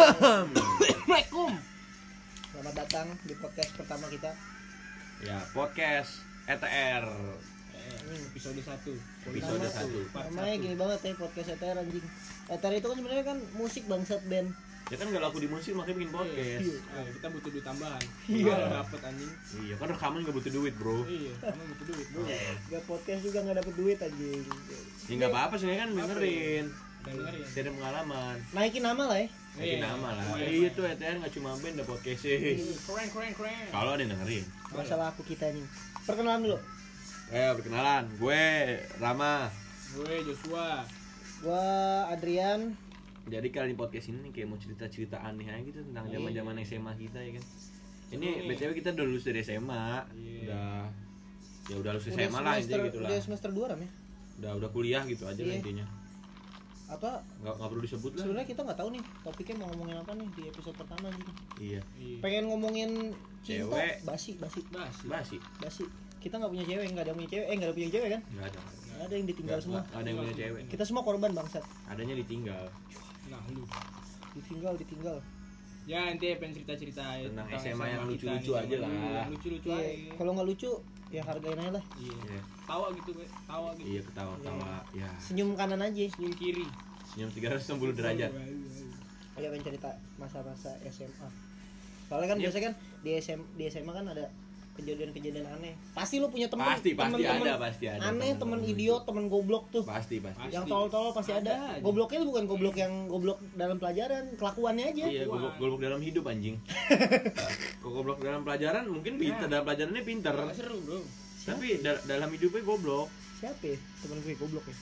Assalamualaikum. Selamat datang di podcast pertama kita. Ya, podcast ETR Ini episode 1 episode Nama- 1. Namanya gini banget ya podcast ETR anjing. ETR itu kan sebenarnya kan musik bangsat band. Ya kan gak laku di musik makanya bikin podcast. Nah, kita butuh duit tambahan. Iya. Dapet anjing. Iya, kan rekaman gak butuh duit, Bro. Iya, kamu butuh duit, Bro. Gak podcast juga nggak dapet duit anjing. Ya nggak apa-apa sih kan dengerin. Dengerin. Share pengalaman. Naikin nama lah ya. Bikin Iya. nama lah. Iya. Iya tuh ETR gak cuma band, ada podcast sih. Keren, keren, keren. Kalau ada yang dengerin. Masalah aku kita nih. Perkenalan dulu. Eh, perkenalan. Gue Rama. Gue Joshua. Gua Adrian. Jadi kali ini podcast ini kayak mau cerita-cerita aneh aja gitu tentang Iya. zaman-zaman SMA kita ya kan. Ini. BTW kita udah lulus dari SMA. Iya. Udah ya udah lulus Udah SMA lah semester, intinya gitu lah. udah semester 2 ram ya. Udah udah kuliah gitu aja lah Iya. intinya. Apa Nggak, nggak perlu disebut lah. sebenarnya kita nggak tahu nih topiknya mau ngomongin apa nih di episode pertama gitu. Iya. Iya. Pengen ngomongin cinta, Cewek. basi, basi, Basi. Basi. basi. Kita nggak punya cewek, nggak ada yang punya cewek, eh nggak ada punya cewek kan? Enggak ada. Nggak ada yang ditinggal Nggak, semua. nggak ada yang punya cewek. Kita semua korban bangsat. Adanya ditinggal. Nah, lu. Ditinggal, ditinggal. Ya, nanti pengen cerita-cerita Tentang SMA yang kita lucu-lucu nih, aja lah. Lucu-lucu aja. Iya, kalau nggak lucu ya hargain aja lah. Iya. Iya. Tawa gitu, gue. Tawa gitu. Iya ketawa-tawa. Ya. Senyum kanan aja. Senyum kiri. Senyum 360 derajat. Ayo pengen cerita masa-masa SMA. Soalnya kan Iya. biasanya kan di SM di SMA kan ada kejadian-kejadian aneh. Pasti lu punya teman Pasti pasti temen-temen ada pasti ada. Aneh, temen idiot, temen goblok tuh. Pasti pasti. Yang tolol-tolol pasti ada. Ada. Gobloknya bukan goblok yang goblok dalam pelajaran, kelakuannya aja. Iya, goblok goblok dalam hidup anjing. Kok goblok dalam pelajaran mungkin pintar dalam pelajarannya pintar. Nggak seru, Bro. Tapi da- dalam hidupnya goblok. Siapa ya? Temen gue goblok ya?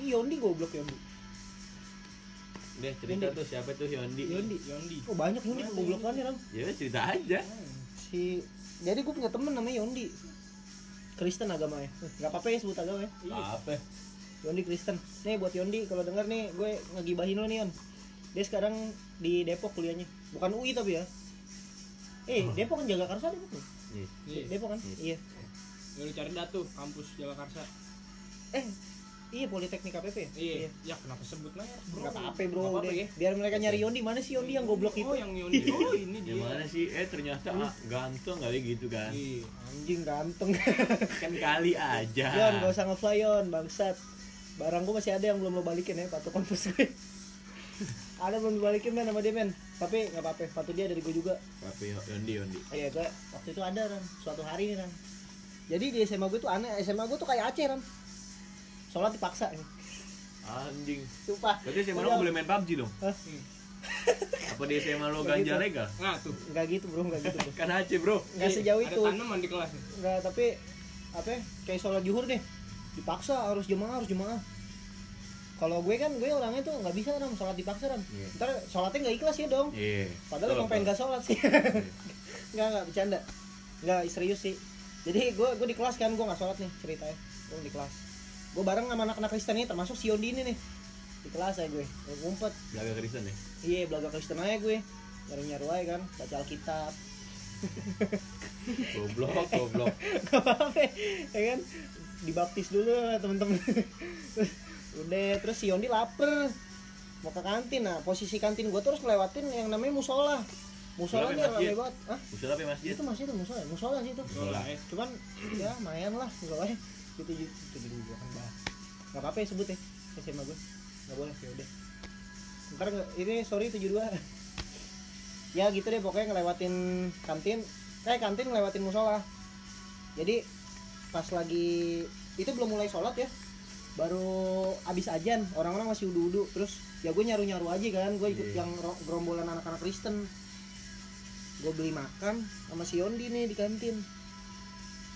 Ih, Yondi goblok Yondi. Deh cerita tuh siapa tuh Yondi. Yondi. Yondi. Oh banyak Yondi kegoblokannya Ram. Ya cerita aja. Si jadi gue punya temen namanya Yondi. Kristen agamanya. Gak apa-apa ya sebut agama ya. Apa? Yondi Kristen. Nih buat Yondi kalau denger nih gue ngegibahin lo nih Yon. Dia sekarang di Depok kuliahnya. Bukan UI tapi ya. Eh, Depok kan jaga karsa Depok. tuh. Nih. Iya. Depok kan? Iya. Ya, lu cari dah tuh kampus Jagakarsa. Eh, iya Politeknik KPP ya? Iya. Ya kenapa sebut lah ya, Bro? Gak apa-apa bro, Nggak apa-apa udah. ya. biar mereka nyari Yondi. Mana sih Yondi yang goblok itu? Oh, yang Yondi. Oh, ini dia. Gimana sih? Eh ternyata ah, ganteng kali gitu kan. Iya. Anjing ganteng. Kan kali aja. Yon, gak usah ngefly Yon, bangsat. Barang gue masih ada yang belum lo balikin ya, patu kampus gue. ada belum dibalikin men sama dia men. Tapi nggak apa-apa, patu dia dari gue juga. Tapi Yondi Yondi. Oh iya, gue waktu itu ada Ran, suatu hari nih Ran. Jadi di SMA gue tuh aneh, SMA gue tuh kayak Aceh Ran. Sholat dipaksa nih. Anjing. Sumpah. Berarti SMA lo boleh main PUBG dong? Hah? Apa di SMA lo Nggak ganja gitu. legal? Nah, tuh. Nggak gitu bro, nggak gitu bro. Kan Aceh bro. Nggak sejauh ada itu. tanaman di kelas nih. Nggak, tapi apa ya, kayak sholat juhur deh. Dipaksa harus jemaah, harus jemaah. Kalau gue kan, gue orangnya tuh nggak bisa ram sholat dipaksa ram. Iya. Ntar sholatnya nggak ikhlas ya dong. Iya. Padahal emang pengen gak sholat sih. Nggak nggak bercanda. Nggak serius sih. Jadi gue gue di kelas kan gue nggak sholat nih ceritanya. Gue di kelas. Gue bareng sama anak-anak Kristen ini termasuk si Yondi ini nih. Di kelas ya gue. Gue ngumpet. Belaga Kristen ya. Iya belaga Kristen aja gue. Nyari nyaru aja kan. Baca Alkitab. Goblok, goblok. Gak apa-apa ya kan. Dibaptis dulu lah temen-temen. Udah terus si Yondi lapar. Mau ke kantin. Nah posisi kantin gue terus ngelewatin yang namanya musola. Musola Musola masjid. rame banget. Hah? Usul apa ya, masjid? itu masih itu musola musola sih itu Musola. Cuman ya lumayan lah musolanya gitu gitu itu dulu kan bah nggak apa-apa ya sebut ya. SMA gue nggak boleh ya udah. Ntar ini sorry 72 ya gitu deh pokoknya ngelewatin kantin. Kayak kantin ngelewatin musola. Jadi pas lagi itu belum mulai sholat ya. Baru abis ajan orang-orang masih udu-udu. Terus ya gue nyaru-nyaru aja kan. Gue ikut Iya. yang ro- gerombolan anak-anak Kristen. Gue beli makan sama si Yondi nih di kantin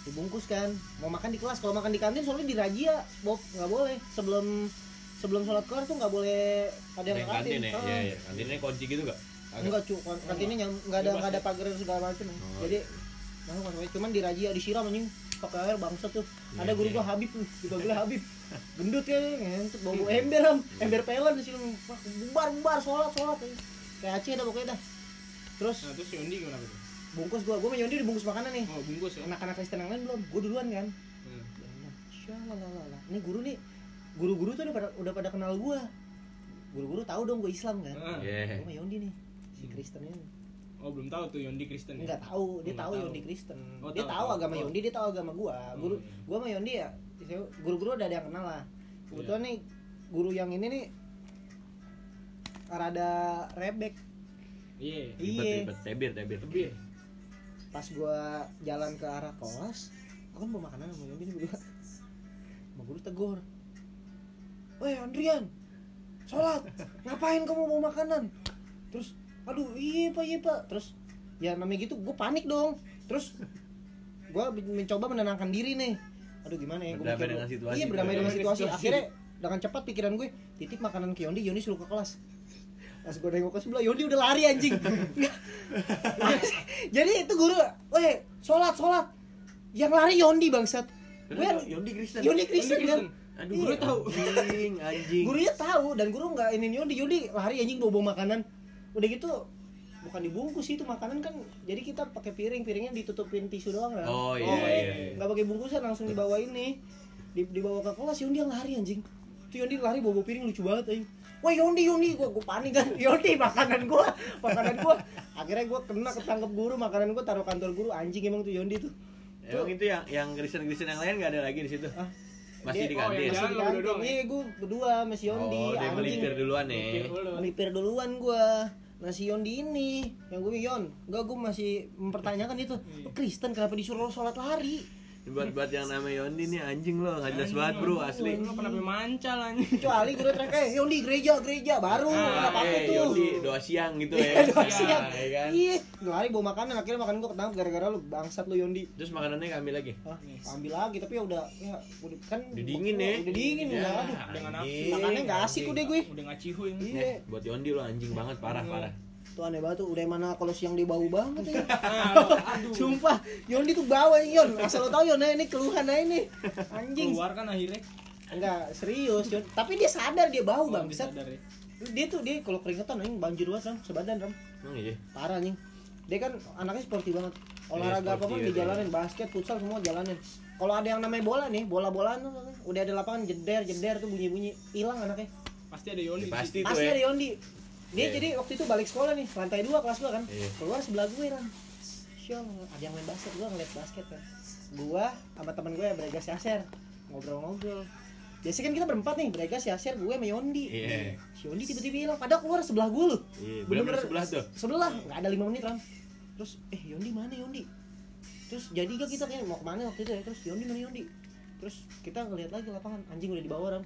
dibungkus kan. Mau makan di kelas kalau makan di kantin soalnya dirazia Bob. Nggak boleh. Sebelum sebelum sholat kelar tuh nggak boleh ada yang ke kantin ya? Iya, iya. Kantinnya kunci gitu gak? enggak cu kantinnya nyam- nggak ada nggak ada ya? pagar segala macam Oh, jadi masuk masuk aja. cuman dirazia disiram anjing. Pakai air bangsa tuh. Ada Iya, guru iya. gua Habib tuh. Dipanggilnya Habib. Gendut ya ngentut bau bau ember am. Ember pelan di sini Wah, bubar bubar sholat sholat. Kayak Aceh dah pokoknya dah. Terus Nah, terus si Yondi gimana tuh? Bungkus gua gua sama Yondi dibungkus makanan nih Oh, bungkus ya. anak-anak Kristen yang lain belum gua duluan kan Hmm. Syalalala. Nih guru nih, guru-guru tuh udah pada udah pada kenal gua. Guru-guru tahu dong gua Islam kan. Ah. Iya. Gua sama Yondi nih. si Kristen ini Oh belum tahu tuh Yondi Kristen ya? nggak tahu dia Nggak tahu tahu. Yondi Kristen Oh, dia tahu, tahu agama Oh. Yondi dia tahu agama gua guru Oh, iya. gua sama Yondi ya guru-guru udah ada yang kenal lah kebetulan Iya. nih guru yang ini nih rada rebek Iya. Iya. ribet, tebir, tebir. Ya, pas gua jalan ke arah kelas gua kan bawa makanan sama Yondi nih berdua. Sama guru tegur. Woi Andrian sholat. Ngapain kamu mau makanan? Terus aduh iya pak iya pak. Terus ya namanya gitu gue panik dong. Terus gue mencoba menenangkan diri nih. Aduh gimana ya Gua Berdamai dengan situasi. iya berdamai dengan Berdamai situasi. Dengan situasi. akhirnya dengan cepat pikiran gue titip makanan ke Yondi Yondi suruh ke kelas pas gue nengok ke sebelah Yondi udah lari anjing jadi itu guru weh sholat sholat yang lari Yondi bangsat gue? Yondi Kristen. Yondi Kristen kan. Aduh, Iya. guru tahu. Anjing, anjing. gurunya tahu dan guru nggak ini Yondi Yondi lari anjing bawa bawa makanan udah gitu bukan dibungkus itu makanan kan jadi kita pakai piring piringnya ditutupin tisu doang kan Oh, iya, iya, iya. nggak pakai bungkusan langsung dibawa ini di, dibawa ke kelas Yondi yang lari anjing itu Yondi lari bawa, bawa piring lucu banget anjing Wah Yondi Yondi gua gua panik kan. Yondi makanan gua. Makanan gua. Akhirnya gua kena ketangkep guru. Makanan gua taruh kantor guru. Anjing emang tuh Yondi tuh. Emang itu yang yang Kristen Kristen yang lain nggak ada lagi di situ. Ah, Masih dia- di oh, kantin. yang masih jalan di kantin. ya? iya gua berdua sama si Yondi Oh, dia anjing. melipir duluan nih. Dulu. melipir duluan gua nasi Yondi ini. Yang gue Yon enggak gue masih mempertanyakan itu. Iya. "Lu Kristen kenapa disuruh sholat lari Buat buat yang namanya Yondi nih anjing lo, nggak jelas banget bro, asli. Lu kenapa mancal anjing? kecuali gue udah teriak eh Yondi gereja gereja baru Ah, nggak apa-apa eh, tuh Yondi doa siang gitu Iya, ya. doa Iya, siang. ya kan? iya lari bawa makanan akhirnya makan gue ketangkep gara-gara lu bangsat lu Yondi Terus makanannya kami lagi. Hah, ambil lagi tapi ya udah ya udah kan Udah dingin ya. udah dingin Ya, udah nafsu. makannya nggak asik udah gue Udah nggak cihuy. iya Eh, buat Yondi lo anjing banget parah parah. Tuh aneh banget tuh udah mana kalau siang dia bau banget ya Ah, aduh. Sumpah, Yondi tuh bawa Yon. Asal lo tau Yon, nah, ini keluhan aja nih. Anjing. Keluar kan akhirnya. Enggak, serius Yon. Tapi dia sadar dia bau, Oh, Bang. dia Bisa. sadar ya. Dia tuh dia kalau keringetan anjing banjir banget, Ram. Sebadan, Ram. Emang iya. Parah anjing. Dia kan anaknya sporty banget. Olahraga Iya, apa pun dijalanin, basket, futsal semua jalanin. Kalau ada yang namanya bola nih, bola-bolaan tuh udah ada lapangan jeder jeder tuh bunyi-bunyi hilang anaknya. Pasti ada Yondi. Ya, pasti. Pasti ya. ada Yondi. Dia Iya. jadi waktu itu balik sekolah nih, lantai dua kelas gua kan. Iya. Keluar sebelah gue kan. Syol, ada yang main basket, gua ngeliat basket kan. Gua sama temen gue ya Bregas Yaser ngobrol-ngobrol. Biasanya kan kita berempat nih, Bregas Yaser, gue sama Yondi. Iya. Si Yondi tiba-tiba hilang, padahal keluar sebelah gue loh. Iya, Bener-bener sebelah tuh. Sebelah, nggak ada lima menit kan. Terus, eh Yondi mana Yondi? Terus jadi gak kita kayak mau ke mana waktu itu ya? Terus Yondi mana Yondi? Terus kita ngeliat lagi lapangan, anjing udah di bawah ram.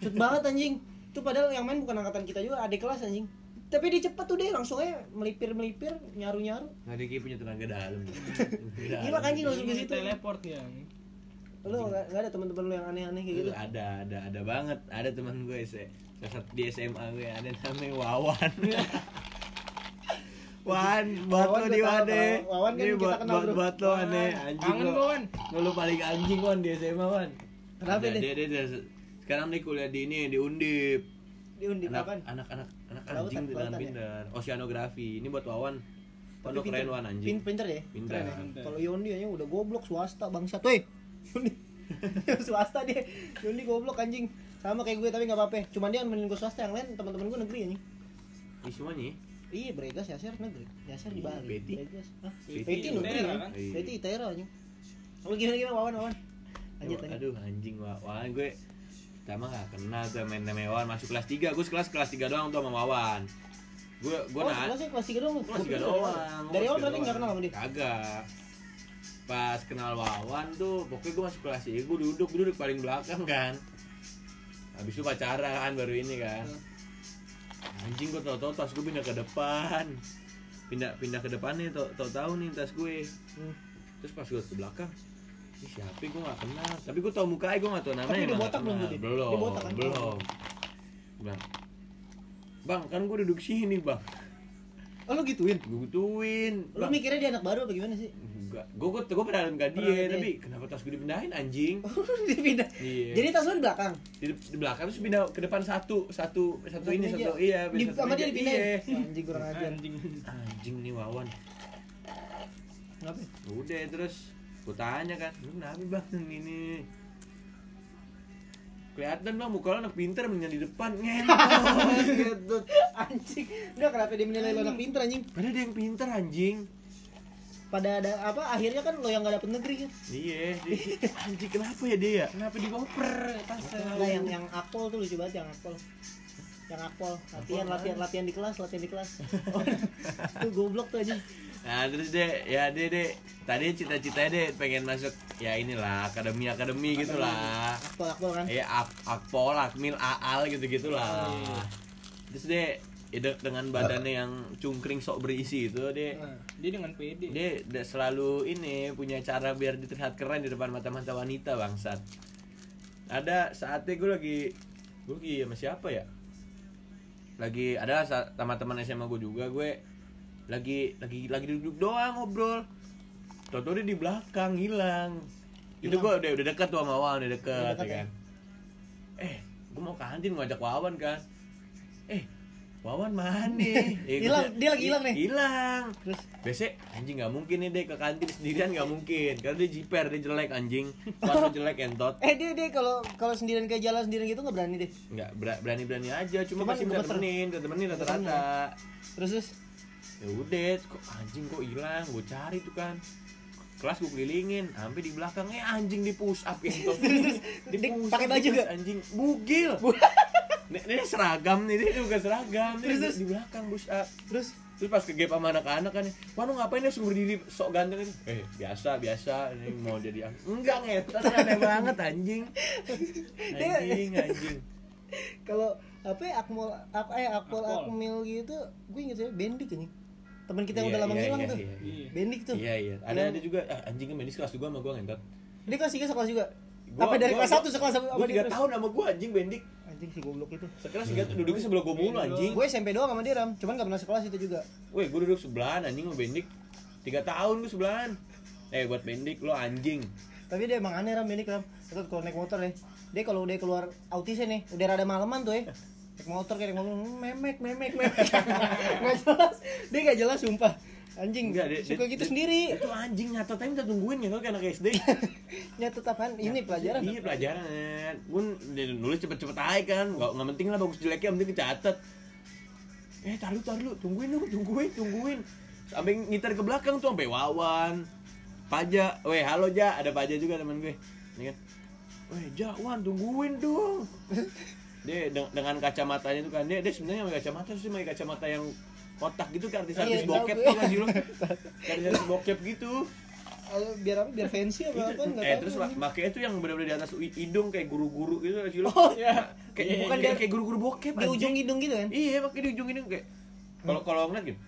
Cut banget anjing. Itu padahal yang main bukan angkatan kita juga, adik kelas anjing. Tapi dia cepet tuh deh, langsung aja melipir-melipir, nyaru-nyaru. Nggak ada kayak punya tenaga dalam. Gila kan, anjing langsung ke situ. Teleport ya. Lu nggak ada teman-teman lu yang aneh-aneh kayak gitu? Itu ada, ada, ada banget. Ada teman gue se salah satu di SMA gue ada namanya Wawan. Wan, buat Wawan lo di Wane. kalau Wawan kan kita kenal, buat, buat lo aneh, anjing Kangen lo. Wan. Lo, paling anjing Wan di SMA Wan. Kenapa Dia- nih? Dia, dia, dia, sekarang dia kuliah di ini di Undip. Anak, apaan? anak, anak, anak Kelautan, anjing dengan kelautan ya? Oceanografi. Ini buat Wawan. Tapi Pondok pinter. keren Wan anjing. Pin- Pinter ya? Pinter. Ya? Pinter. Kalau Yondi aja udah goblok swasta bangsat. Woi. Yondi. swasta dia. Yondi goblok anjing. Sama kayak gue tapi nggak apa-apa. Cuman dia nemenin gue swasta yang lain teman-teman gue negeri anjing. Ini semuanya. ya? Iya, Bregas Yasir negeri. Yasir di Bali. Betty? Bregas. Hah? Betty Betty negeri Itera, kan? Iya. Itera anjing. Lu gimana gimana Wawan Wawan? Lanjut lanjut. Aduh anjing Wa- Wawan gue pertama gak kenal tuh main sama Wawan. Masuk kelas 3 gue kelas kelas 3 doang tuh sama Wawan. Gue gue Oh, nah kelas 3 doang. kelas Gua 3 pikir doang Dari awal berarti tiga nggak kenal sama dia. kagak. Pas kenal Wawan tuh pokoknya gue masuk kelas 3 gue duduk gue duduk paling belakang kan. Habis itu pacaran baru ini kan. Anjing gue tau tau tas gue pindah ke depan. Pindah pindah ke depan nih tau tau tau nih tas gue. Hmm. terus pas gue ke belakang siapa gue gak kenal tapi gue tau mukanya gue gak tau namanya Tapi dia nggak botak belum, belum Dia botak kan? belum bilang bang kan gue duduk sini bang Oh, lu gituin. gue gituin Lu mikirnya dia anak baru apa gimana sih? enggak gue gue gue pernah Pernah dia tapi kenapa tas gue dipindahin anjing dia pindah. iya Jadi tas lu di belakang. di, di belakang terus pindah ke depan satu satu satu ini meja. satu iya Di, satu sama dia dipindahin. iya Wah, Anjing kurang ajar. Anjing. anjing nih wawan Kenapa? udah terus gue tanya kan lu kenapa bang ini? Kelihatan bang muka lo anak pinter mendingan di depan ngentot. Gitu anjing. Enggak kenapa dia menilai lo anak pinter anjing? Padahal dia yang pinter anjing. Pada ada apa akhirnya kan lo yang gak dapet negeri kan? Iya anjing kenapa ya dia ya? Kenapa dioper? Pasal. Enggak yang yang akpol tuh lucu banget yang akpol yang akpol latihan latihan latihan di kelas latihan di kelas. Oh, tuh goblok tuh aja Nah terus deh, ya deh deh, tadi cita-citanya deh pengen masuk ya inilah akademi akademi gitu lah. akpol akpol kan Ya ak akpol, akmil, aal gitu gitulah. Terus deh, ya de- dengan badannya yang cungkring sok berisi itu deh, Nah, Dia dengan pede. dia dia selalu ini punya cara biar terlihat keren di depan mata-mata wanita bangsat. Ada saatnya gue lagi, gue lagi sama siapa ya? Lagi ada sa- sama teman SMA gue juga gue lagi lagi lagi duduk doang ngobrol. Toto dia di belakang hilang. Itu gue udah udah dekat tuh sama Wawan, udah dekat, dekat ya kan. Eh, gue mau kantin ngajak Wawan kan. Eh, Wawan mana nih? Eh, gua- Hilang, dia lagi hilang nih? Hilang. terus Biasanya anjing nggak mungkin nih deh ke kantin sendirian nggak mungkin karena dia jiper dia jelek anjing Suara jelek entot eh dia dia kalau kalau sendirian kayak jalan sendirian gitu nggak berani deh nggak berani berani aja cuma Cuman minta gemeter. temenin temenin rata-rata terus terus ya udah kok anjing kok hilang? Gue cari tuh kan. Kelas gue kelilingin sampai di belakang eh anjing di push up entot di pakai baju nggak? anjing. Bugil. Ini, ini seragam nih ini bukan seragam. Terus, Ini terus? di belakang push up. Terus? Terus pas ke gap sama anak-anak kan, wah lu ngapain ya sumber diri sok ganteng ini? Eh biasa biasa, ini mau jadi enggak ngetot aneh banget anjing, anjing anjing. kalau apa ya akmol apa eh Akpol. akmil gitu gue inget ya bendik ini teman kita yang Iya, udah lama iya, ngilang iya, tuh. iya, bendik tuh. Iya iya, ada Yang- ada juga. Ah, anjing kan medis kelas juga sama gua ngentot. dia kelas 3 sekelas juga. Gua- apa dari gua- kelas 1 sekelas sama dia tiga tahun sama gua anjing bendik. anjing si goblok itu. Sekelas tiga duduknya sebelah gua mulu anjing. gue SMP doang sama dia ram. Cuman gak pernah sekelas itu juga. Weh gua duduk sebelahan anjing sama bendik. Tiga tahun gua sebelahan. Eh buat bendik lo anjing. tapi dia emang aneh ram bendik ram. Terus kalau naik motor ya. Dia kalau udah keluar autisnya nih udah rada malaman tuh ya naik motor kayak motor hmm, memek memek memek nggak jelas dia nggak jelas sumpah anjing Enggak, dia- suka dia- gitu dia- sendiri Itu anjing nyata time kita tungguin gitu kayak anak SD. nyatet apaan ini pelajaran Iya pelajaran. Gue nulis cepet-cepet aja kan. Gak, nggak penting lah bagus jeleknya, penting kecatet. Eh taruh taruh tungguin dong, tungguin, tungguin. Sampai ngiter ke belakang tuh sampai Wawan. Paja, weh halo Ja, ada Paja juga teman gue. Ini kan. Weh Ja, Wan tungguin dong. Dia de- dengan kacamatanya itu kan dia dia sebenarnya pakai kacamata sih pakai kacamata yang kotak gitu kan artis-artis Iya, bokep tahu tuh kan sih lu. Artis-artis bokep gitu. Biar apa biar fancy apa apa nggak eh terus makanya itu yang benar-benar di atas hidung kayak guru-guru gitu sih lo. Oh, ya. Kayak Bukan bukan dia- kayak guru-guru bokep di ujung hidung gitu kan Iya, pakai di ujung hidung kayak kalau kalau ngeliat gitu.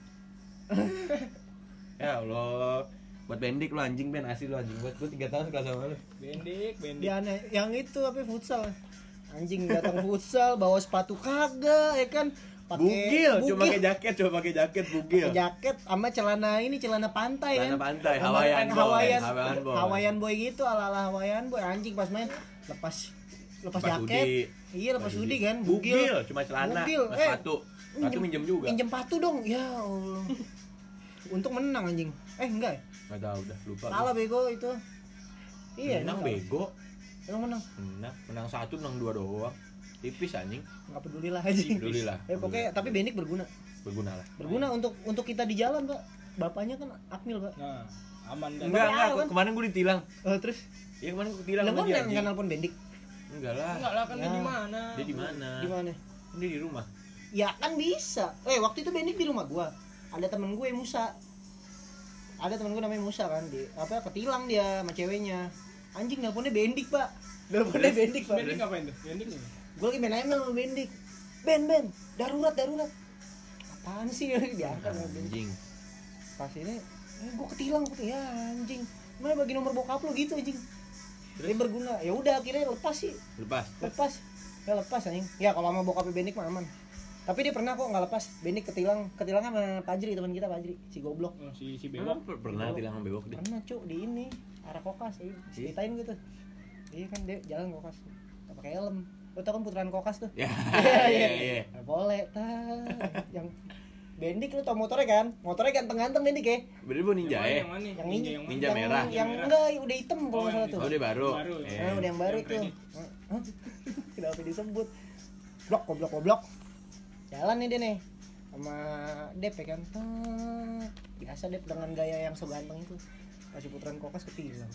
ya Allah. Buat bendik lu anjing Ben asli lu anjing. Buat gua 3 tahun kelas sama lu. Bendik, bendik. dia aneh yang itu apa futsal anjing datang futsal bawa sepatu kagak ya kan pakai Bugil, cuma bugil. pakai jaket, cuma pakai jaket bugil. Pakai jaket sama celana ini celana pantai Celana kan pantai, Hawaiian boy, Hawaiian, Hawaiian boy. Hawaiian boy gitu ala ala Hawaiian boy anjing pas main lepas lepas, Lepas jaket iya lepas hoodie kan Bugil, cuma celana, Bugil, eh, sepatu. Sepatu minjem juga. minjem patu dong ya Allah untuk menang anjing eh enggak ya Enggak tahu udah lupa. kalah bego itu iya menang bego. Emang menang Menang, menang satu, menang dua doang. Tipis anjing. nggak peduli lah anjing Peduli lah. eh pokoknya tapi Benik berguna berguna lah. berguna untuk untuk kita di jalan pak bapaknya kan Akmil pak Nah, aman kan. Enggak, enggak, kan? kemarin gue ditilang. oh, terus Iya kemarin gue ditilang Lah kan nggak nelpon Bendik Enggak lah. Enggak lah kan dia di mana? Dia di mana? di mana Dia di rumah. ya kan bisa eh waktu itu Bendik di rumah gua ada temen gue Musa ada temen gue namanya Musa kan di apa ketilang dia sama ceweknya anjing nelponnya Bendik pak. Nelponnya Bendik? Pak. Bendik ngapain tuh? Bendik gue lagi main ML sama Bendik. Ben Ben darurat darurat. Apaan sih? Diangkat sama Bendik. Anjing. pas ini eh, gue ketilang gue ya anjing. Mana bagi nomor bokap lo gitu anjing? Dia berguna. Ya udah akhirnya lepas sih. Lepas. lepas. Ya lepas anjing. Ya kalau sama bokapnya Bendik mah aman. Tapi dia pernah kok nggak lepas. Bendik ketilang ketilang sama Pajri teman kita Pajri si goblok. Oh, si si per- pernah tilang sama bewok dia? pernah cuk di ini arah kokas ya ceritain gitu iya kan dia jalan kokas nggak pakai helm lo tau kan putaran kokas tuh Ya, Iya, iya, iya. iya. Nggak boleh ta yang Bendik lu tau motornya kan motornya ganteng-ganteng Bendik ya Berarti bu ninja Yang mana, ya? Yang mana? yang Ninja yang? Ninja yang, merah. yang Merah. enggak udah hitam kalau Oh, salah yang tuh Oh, dia baru. Baru, Eh. Nah, udah yang baru Yang. Hah? Kenapa disebut? Blok, goblok, goblok. Jalan nih dia nih sama Dep ya kan. Biasa Dep dengan gaya yang so ganteng itu. Kasih putaran kokas ketilang.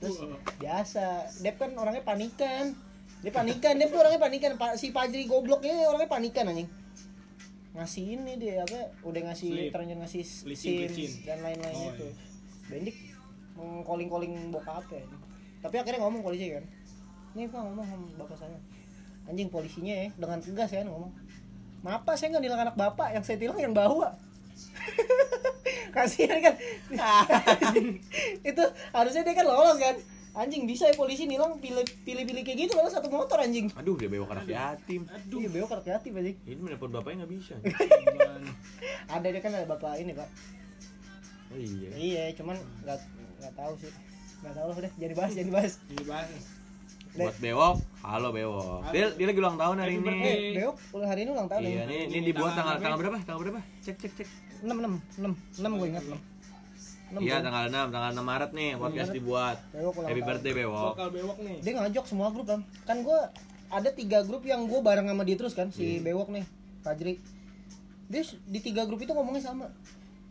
Terus Wah. biasa Dep kan orangnya panikan. Dia panikan, Dep tuh orangnya panikan. Si Pajri gobloknya orangnya panikan anjing. Ngasih ini dia apa? Udah ngasih ternyata ngasih Licin, SIM licin. dan lain-lainnya Oh, tuh. iya. Bendik mengkoling-koling bokapnya ini. Tapi akhirnya ngomong polisi kan. Nih Pak ngomong sama bapak saya. Anjing polisinya ya dengan tegas ya ngomong. Maaf Pak, saya nggak nilang anak bapak, yang saya tilang yang bawa. Kasihan kan. itu harusnya dia kan lolos kan. Anjing bisa ya polisi nilang pilih pilih pilih kayak gitu lolos satu motor anjing. Aduh, dia bewok anak yatim. Aduh. Iya, bewok hati-hati anjing. Ini menelpon bapaknya nggak bisa. Ada dia kan ada bapak ini, Pak. Oh iya. Iya, cuman nggak nggak tahu sih. Nggak tahu udah, jadi bahas, jadi bahas. Ini bahas. Buat bewok, halo bewok. Dia, dia lagi ulang tahun hari ini. Eh, Bewok ulang hari ini ulang tahun Iya, ya. ini ini Ini dibuat tanggal tanggal tanggal berapa? Tanggal berapa? Cek cek cek. 6 6 6 6 gue ingat 6. 6 Iya, tanggal 6, tanggal 6 Maret nih podcast Maret. dibuat. Bewok Happy tahun. birthday bewok. Lokal bewok nih. Dia ngajak semua grup kan. Kan gue ada tiga grup yang gue bareng sama dia terus kan si Iya. Bewok nih, Fajri. Dia di tiga grup itu ngomongnya sama.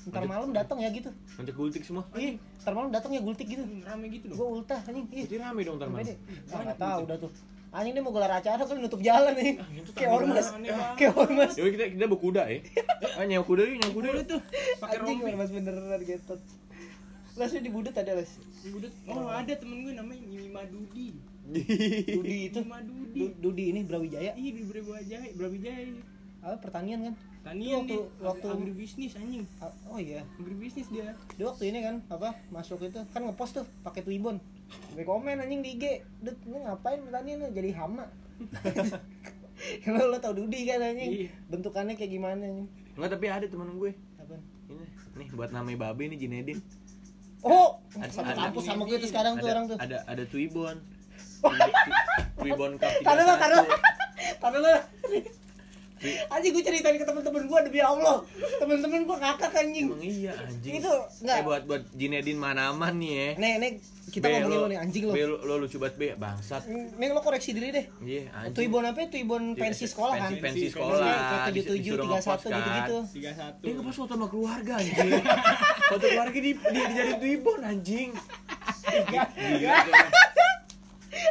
Ntar malam datang ya gitu. Ngajak gultik semua. Iya, ntar malam datang ya gultik gitu. Rame gitu Gue dong. ultah anjing. Iya. Jadi rame dong ntar malam. deh. Ah, nggak tahu udah tuh. Anjing dia mau gelar acara kali nutup jalan nih. itu Kayak ormas. Kayak ormas. Yaudah kita kita bawa kuda ya. Ah, nyewa kuda yuk, nyewa kuda tuh. Pakai Anjing rompi. ormas beneran gitu. Las di budut ada las. Budut. Oh, ada temen gue namanya Mima Dudi. Dudi itu. Mima Dudi. Du- Dudi ini Brawijaya. Iya di Brawijaya, Brawijaya. Apa pertanian kan? Tanian Waktu- dia, waktu- waktu agribisnis anjing. Oh iya. Agribisnis dia. Dia waktu ini kan apa masuk itu kan ngepost tuh pakai Twibbon. Gue komen anjing di IG. Dut, ini ngapain pertanian lu? jadi hama. lo lo tau Dudi kan anjing. Iya. Bentukannya kayak gimana anjing? Enggak, tapi ada temen gue. Apaan? Ini nih buat namanya babe nih Jinedin. Oh, Ada- satu ada- kampus sama gue tuh sekarang tuh ada, orang tuh. Ada ada Twibbon. Twi- Twibbon Cup Taruh lo, taruh. 31. Taruh lo. Anjing gue ceritain ke temen-temen gue demi Allah. Temen-temen gue ngakak anjing. Emang iya anjing. Itu enggak. Eh buat buat Jinedin Manaman nih ya. Nih, nih kita Be, ngomongin lo nih anjing lo. Be, lo, lo lucu banget be, bangsat. Nih lo koreksi diri deh. Iya, anjing. Tuibon apa? Tuibon pensi sekolah kan? pensi, sekolah. Tujuh tujuh tiga satu kan. gitu gitu. 31. Dia ngepost foto sama keluarga anjing. foto keluarga di di dijadiin Twibbon anjing. Gila, tuh.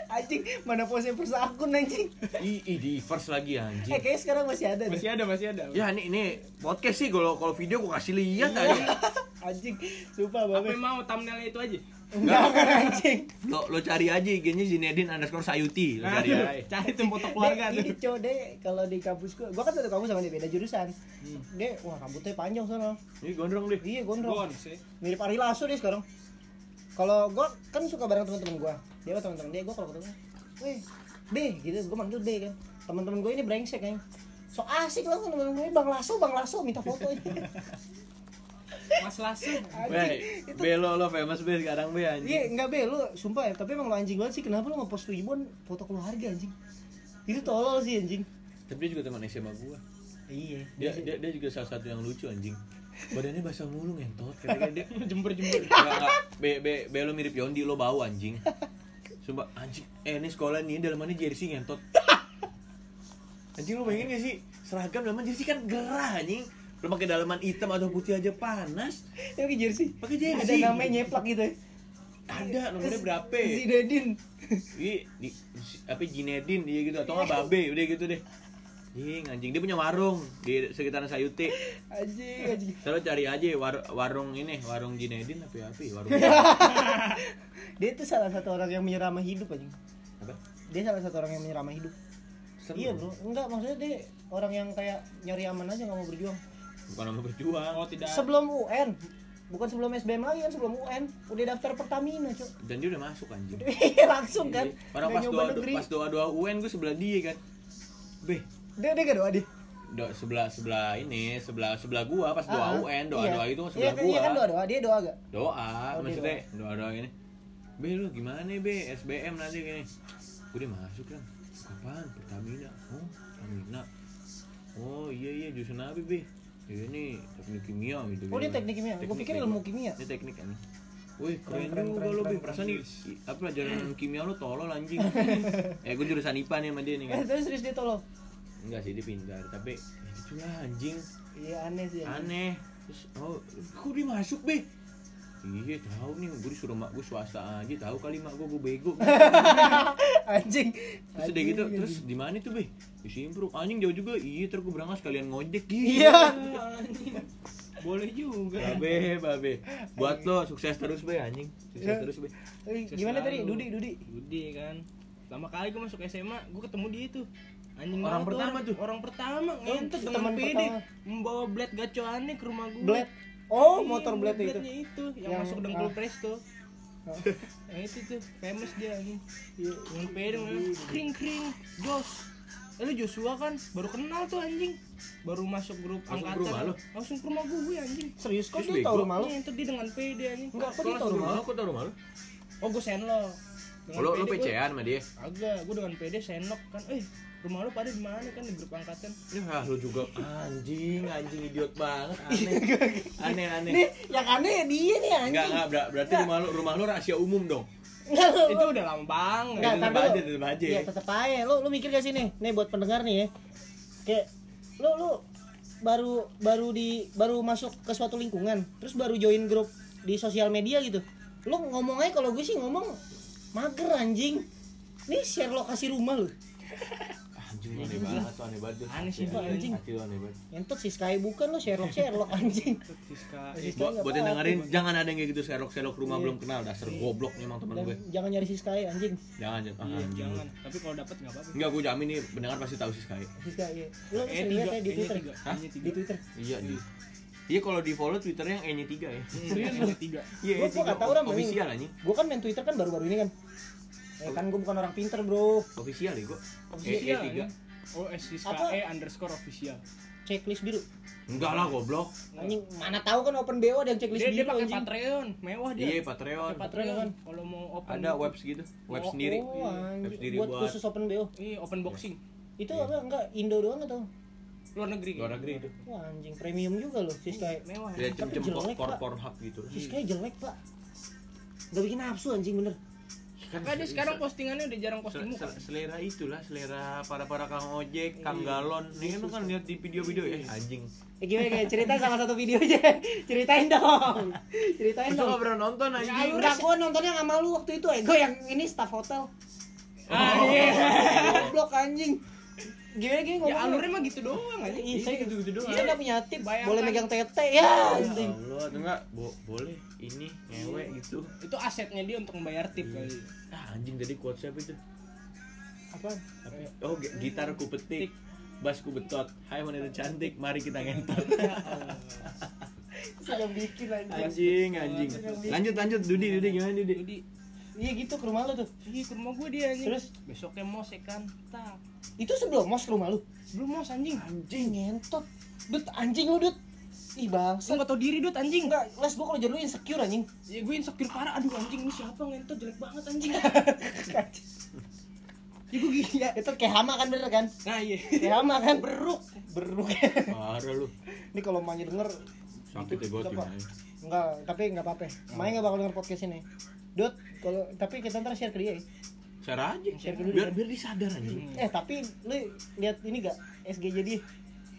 Anjing mana pose first akun anjing. Ih, ih, di first lagi Eh anjing. kayaknya sekarang masih ada deh. Masih ada, masih ada. Ya ini ini podcast sih kalau kalau video gua kasih lihat anjing. Anjing, sumpah Apa babe. yang mau thumbnailnya itu aja? Enggak kan anjing. Lo lo cari aja IG-nya Zinedine underscore Sayuti. Lo cari aja. Cari tuh foto keluarga tuh. Ini cowok deh kalau di kampus gua, gua kan satu kampus sama dia beda jurusan. Hmm. Dia wah rambutnya panjang sana. Ini gondrong deh. Iya gondrong. Gons ya. Mirip Ari Lasso dia sekarang. Kalau gua kan suka bareng teman-teman gua. Dia sama teman-teman dia gua kalau ketemu, "Weh, B," gitu. Gua manggil B kan. Teman-teman gua ini brengsek kan. So asik langsung teman-teman gue, Bang Lasso, Bang Lasso minta foto. Mas Lasso. Weh, be lo lo famous be sekarang be anjing. Iya, enggak be, lu sumpah ya, tapi emang lu anjing banget sih. Kenapa lu ngepost Twibbon foto keluarga anjing? Itu tolol sih anjing. Tapi dia juga teman SMA gua. Iya. Dia, dia dia juga salah satu yang lucu anjing. Badannya basah mulu ngentot. Kata dia Jember-jember. Enggak, enggak. Be, be, be lo mirip Yondi, lo bau anjing. Sumpah, anjing. Eh, ini sekolah nih, dalamannya jersey ngentot. Anjing lo bayangin gak sih? Seragam dalaman jersey kan gerah anjing. Lo pakai dalaman hitam atau putih aja panas. Ya pakai jersey. Pakai Ada jersey. namanya nyeplak gitu ya. Ada, nomornya berapa? Zinedine. Iya, di, apa Jinedin dia gitu atau nggak Babe, udah gitu deh. Anjing, anjing dia punya warung di sekitaran Sayuti. Anjing, anjing. Selalu cari aja war- warung ini, warung Jinedin apa ya? Apa ya? Warung Dia itu salah satu orang yang menyerama hidup anjing. apa? Dia salah satu orang yang menyerama hidup. Serem. Iya, Bro. Enggak, maksudnya dia orang yang kayak nyari aman aja nggak mau berjuang. Bukan nama berjuang. Oh, tidak. Sebelum UN, bukan sebelum SBM lagi kan, sebelum UN udah daftar Pertamina, Cok. Dan dia udah masuk anjing. Iya, langsung kan. Orang pas doa negeri. pas doa doa UN gue sebelah dia kan. Be, Dia dia gak doa dia. doa sebelah sebelah ini sebelah sebelah gua pas doa Ah, UN doa iya. doa itu Iya, sebelah kan- gua. Iya kan doa doa, dia doa gak? doa Oh, maksudnya doa doa ini be lu gimana be SBM nanti gini gue udah masuk kan kapan Pertamina oh Pertamina oh iya iya justru nabi be Ya, ini teknik kimia gitu. Oh dia teknik kimia, gue pikir ilmu kimia Ini teknik ini. Wih keren, keren, juga keren, lo Bim. Perasaan nih apa pelajaran kimia lo tolol anjing. eh gue jurusan IPA nih sama dia nih kan. Eh terus serius dia tolong Enggak sih dia pintar, tapi ya itulah anjing. Iya aneh sih. Aneh. Terus oh kok dia masuk, Be? Iya tahu nih, gue disuruh mak gue swasta aja, tahu kali mak gue gue bego. Anjing Terus udah gitu, terus di mana tuh, Be? Di Simpruk. Anjing jauh juga. Iya, terus gue berangkat sekalian ngojek. Iya Anjing. Boleh juga. Babe, babe. Buat lo sukses terus, Be, anjing. Sukses Iya. terus, Be. Eh, Gimana tadi? Dudi, Dudi Dudi kan. Pertama kali gue masuk SMA, gue ketemu dia tuh. Anjing Orang pertama tuh? Orang pertama ngentot teman dengan pede membawa blade gacoannya ke rumah gue. Blade Oh Iya, motor blade itu blade-nya itu yang, Yang- masuk dengkul ah. presto. Oh. Yang itu tuh famous dia. Iya. Dengan pede ngomong, kring kring Jos. Eh lu Joshua kan baru kenal tuh anjing. Baru masuk grup Langsung ke angkatan. rumah lu? Langsung ke rumah gue anjing. Serius kok Terus dia tahu rumah lu? Iya, itu dia dengan pede anjing. Enggak, kok dia tahu rumah lu? lo? Kok tau rumah lo? Oh gue senlok. Dengan Lo lo pede gua- PC-an sama dia? Agak, gue dengan pede senok kan. Eh, rumah lu pada di mana kan? Di grup angkatan? Ya lo juga. Anjing, anjing idiot banget, aneh. Aneh, aneh. Nih yang aneh dia nih anjing. Enggak, enggak, ber- berarti rumah lo rumah lo rahasia umum dong. Enggak lu. Itu udah lama banget. Enggak, tetep aja, tetep aja. Iya tetep aja. Lu, lu mikir gak sih nih? Nih buat pendengar nih ya. Kayak Lu, lu baru baru di baru masuk ke suatu lingkungan terus baru join grup di sosial media gitu. Lu ngomong aja kalau gue sih ngomong mager anjing. Nih share lokasi rumah lu Anjing lo aneh banget tuh, aneh banget. Aneh sih, Pak, anjing. Hati lo aneh banget. entot si Sky bukan lu Sherlock Sherlock anjing Siska. Eh, Buat nggak buat yang dengerin, jangan ada yang kayak gitu serok-serok rumah Iya. belum kenal, dasar goblok nih emang temen gue. jangan nyari si Sky anjing Jangan, jangan. Iya, anjing. jangan. Tapi kalau dapat enggak apa-apa. Enggak, gue jamin nih pendengar pasti tahu sih Sky. si Sky iya. lu Eh, sering tiga, lihat ya di Twitter tiga, tiga. di Twitter Iya di. Iya kalau di follow Twitternya yang E-nya 3 ya. Hmm, E-nya tiga. Iya, gua nggak tahu, Ram, ini. Official anjing. gue kan main Twitter kan baru-baru ini kan eh kan gue bukan orang pinter bro Official ya gua. Official, E3. anjing. Oh, eh, Siska Apa? E underscore official. checklist biru Enggak lah goblok. anjing mana tahu kan open BO ada yang checklist Dia, dia biru pakai anjing Patreon, mewah dia. Iya, Patreon. Pakai Patreon. kan? Kalau mau open Ada webs gitu, web Oh, sendiri. oh Web anjing sendiri buat buat khusus open BO Iya, open boxing. itu apa enggak Indo doang atau Luar negeri. luar negeri itu. wah anjing premium juga loh si Sky Mewah. Dia Tapi cem-cem jelek, kor Pak. kor hub gitu. si Sky jelek pak Gak bikin nafsu anjing bener Kan Makanya dia se- sekarang se- postingannya udah jarang posting muka. se- selera itulah, selera para-para kang ojek, kang Iya. galon. Nih kan lu kan lihat di video-video eh anjing. eh, gimana kayak cerita salah satu video aja ceritain dong ceritain dong gak pernah nonton Ya, anjing. Enggak, gua nontonnya sama lu waktu itu Ego yang ini staff hotel Ah, iya. Goblok anjing Gimana gini Ya ngomongnya alurnya mah gitu doang aja. Iya, saya gitu-gitu doang. Saya nggak punya tip, Bayangkan. boleh megang tete ya Ya. Allah, atau enggak bo boleh ini ngewe gitu. Itu asetnya dia untuk membayar tip kali. Ah anjing tadi quotes siapa itu? Apa? Oh, gi- gitar ku petik, bass ku betot. Hai wanita cantik, mari kita ngentot. Sudah bikin anjing, anjing. anjing. Lanjut lanjut Dudi, Dudi gimana Dudi? Jadi Iya gitu ke rumah lu tuh. Iya ke rumah gue dia anjing. Terus? besoknya mos ya kan. Tak. Itu sebelum mos ke rumah lu. Belum mos anjing. Anjing ngentot. Dut anjing lu dut. Ih Lu bangsa. gak tau diri dut anjing. Enggak, les gua kalau jadi lu insecure anjing. Ya gue insecure parah. Aduh anjing ini siapa ngentot jelek banget anjing. ya gue gini ya. Itu kayak hama kan bener kan? Nah iya. Kayak hama kan? Beruk. Beruk. Parah lu. Ini kalau mamanya denger Sakit ya gue Enggak, tuh. Enggak, tapi enggak apa-apa. Mamanya enggak bakal denger podcast ini. Dut, kalau tapi kita ntar share ke dia ya. Share aja. Share dulu, Biar kan? biar disadar anjing. Eh tapi lu lihat ini gak SG jadi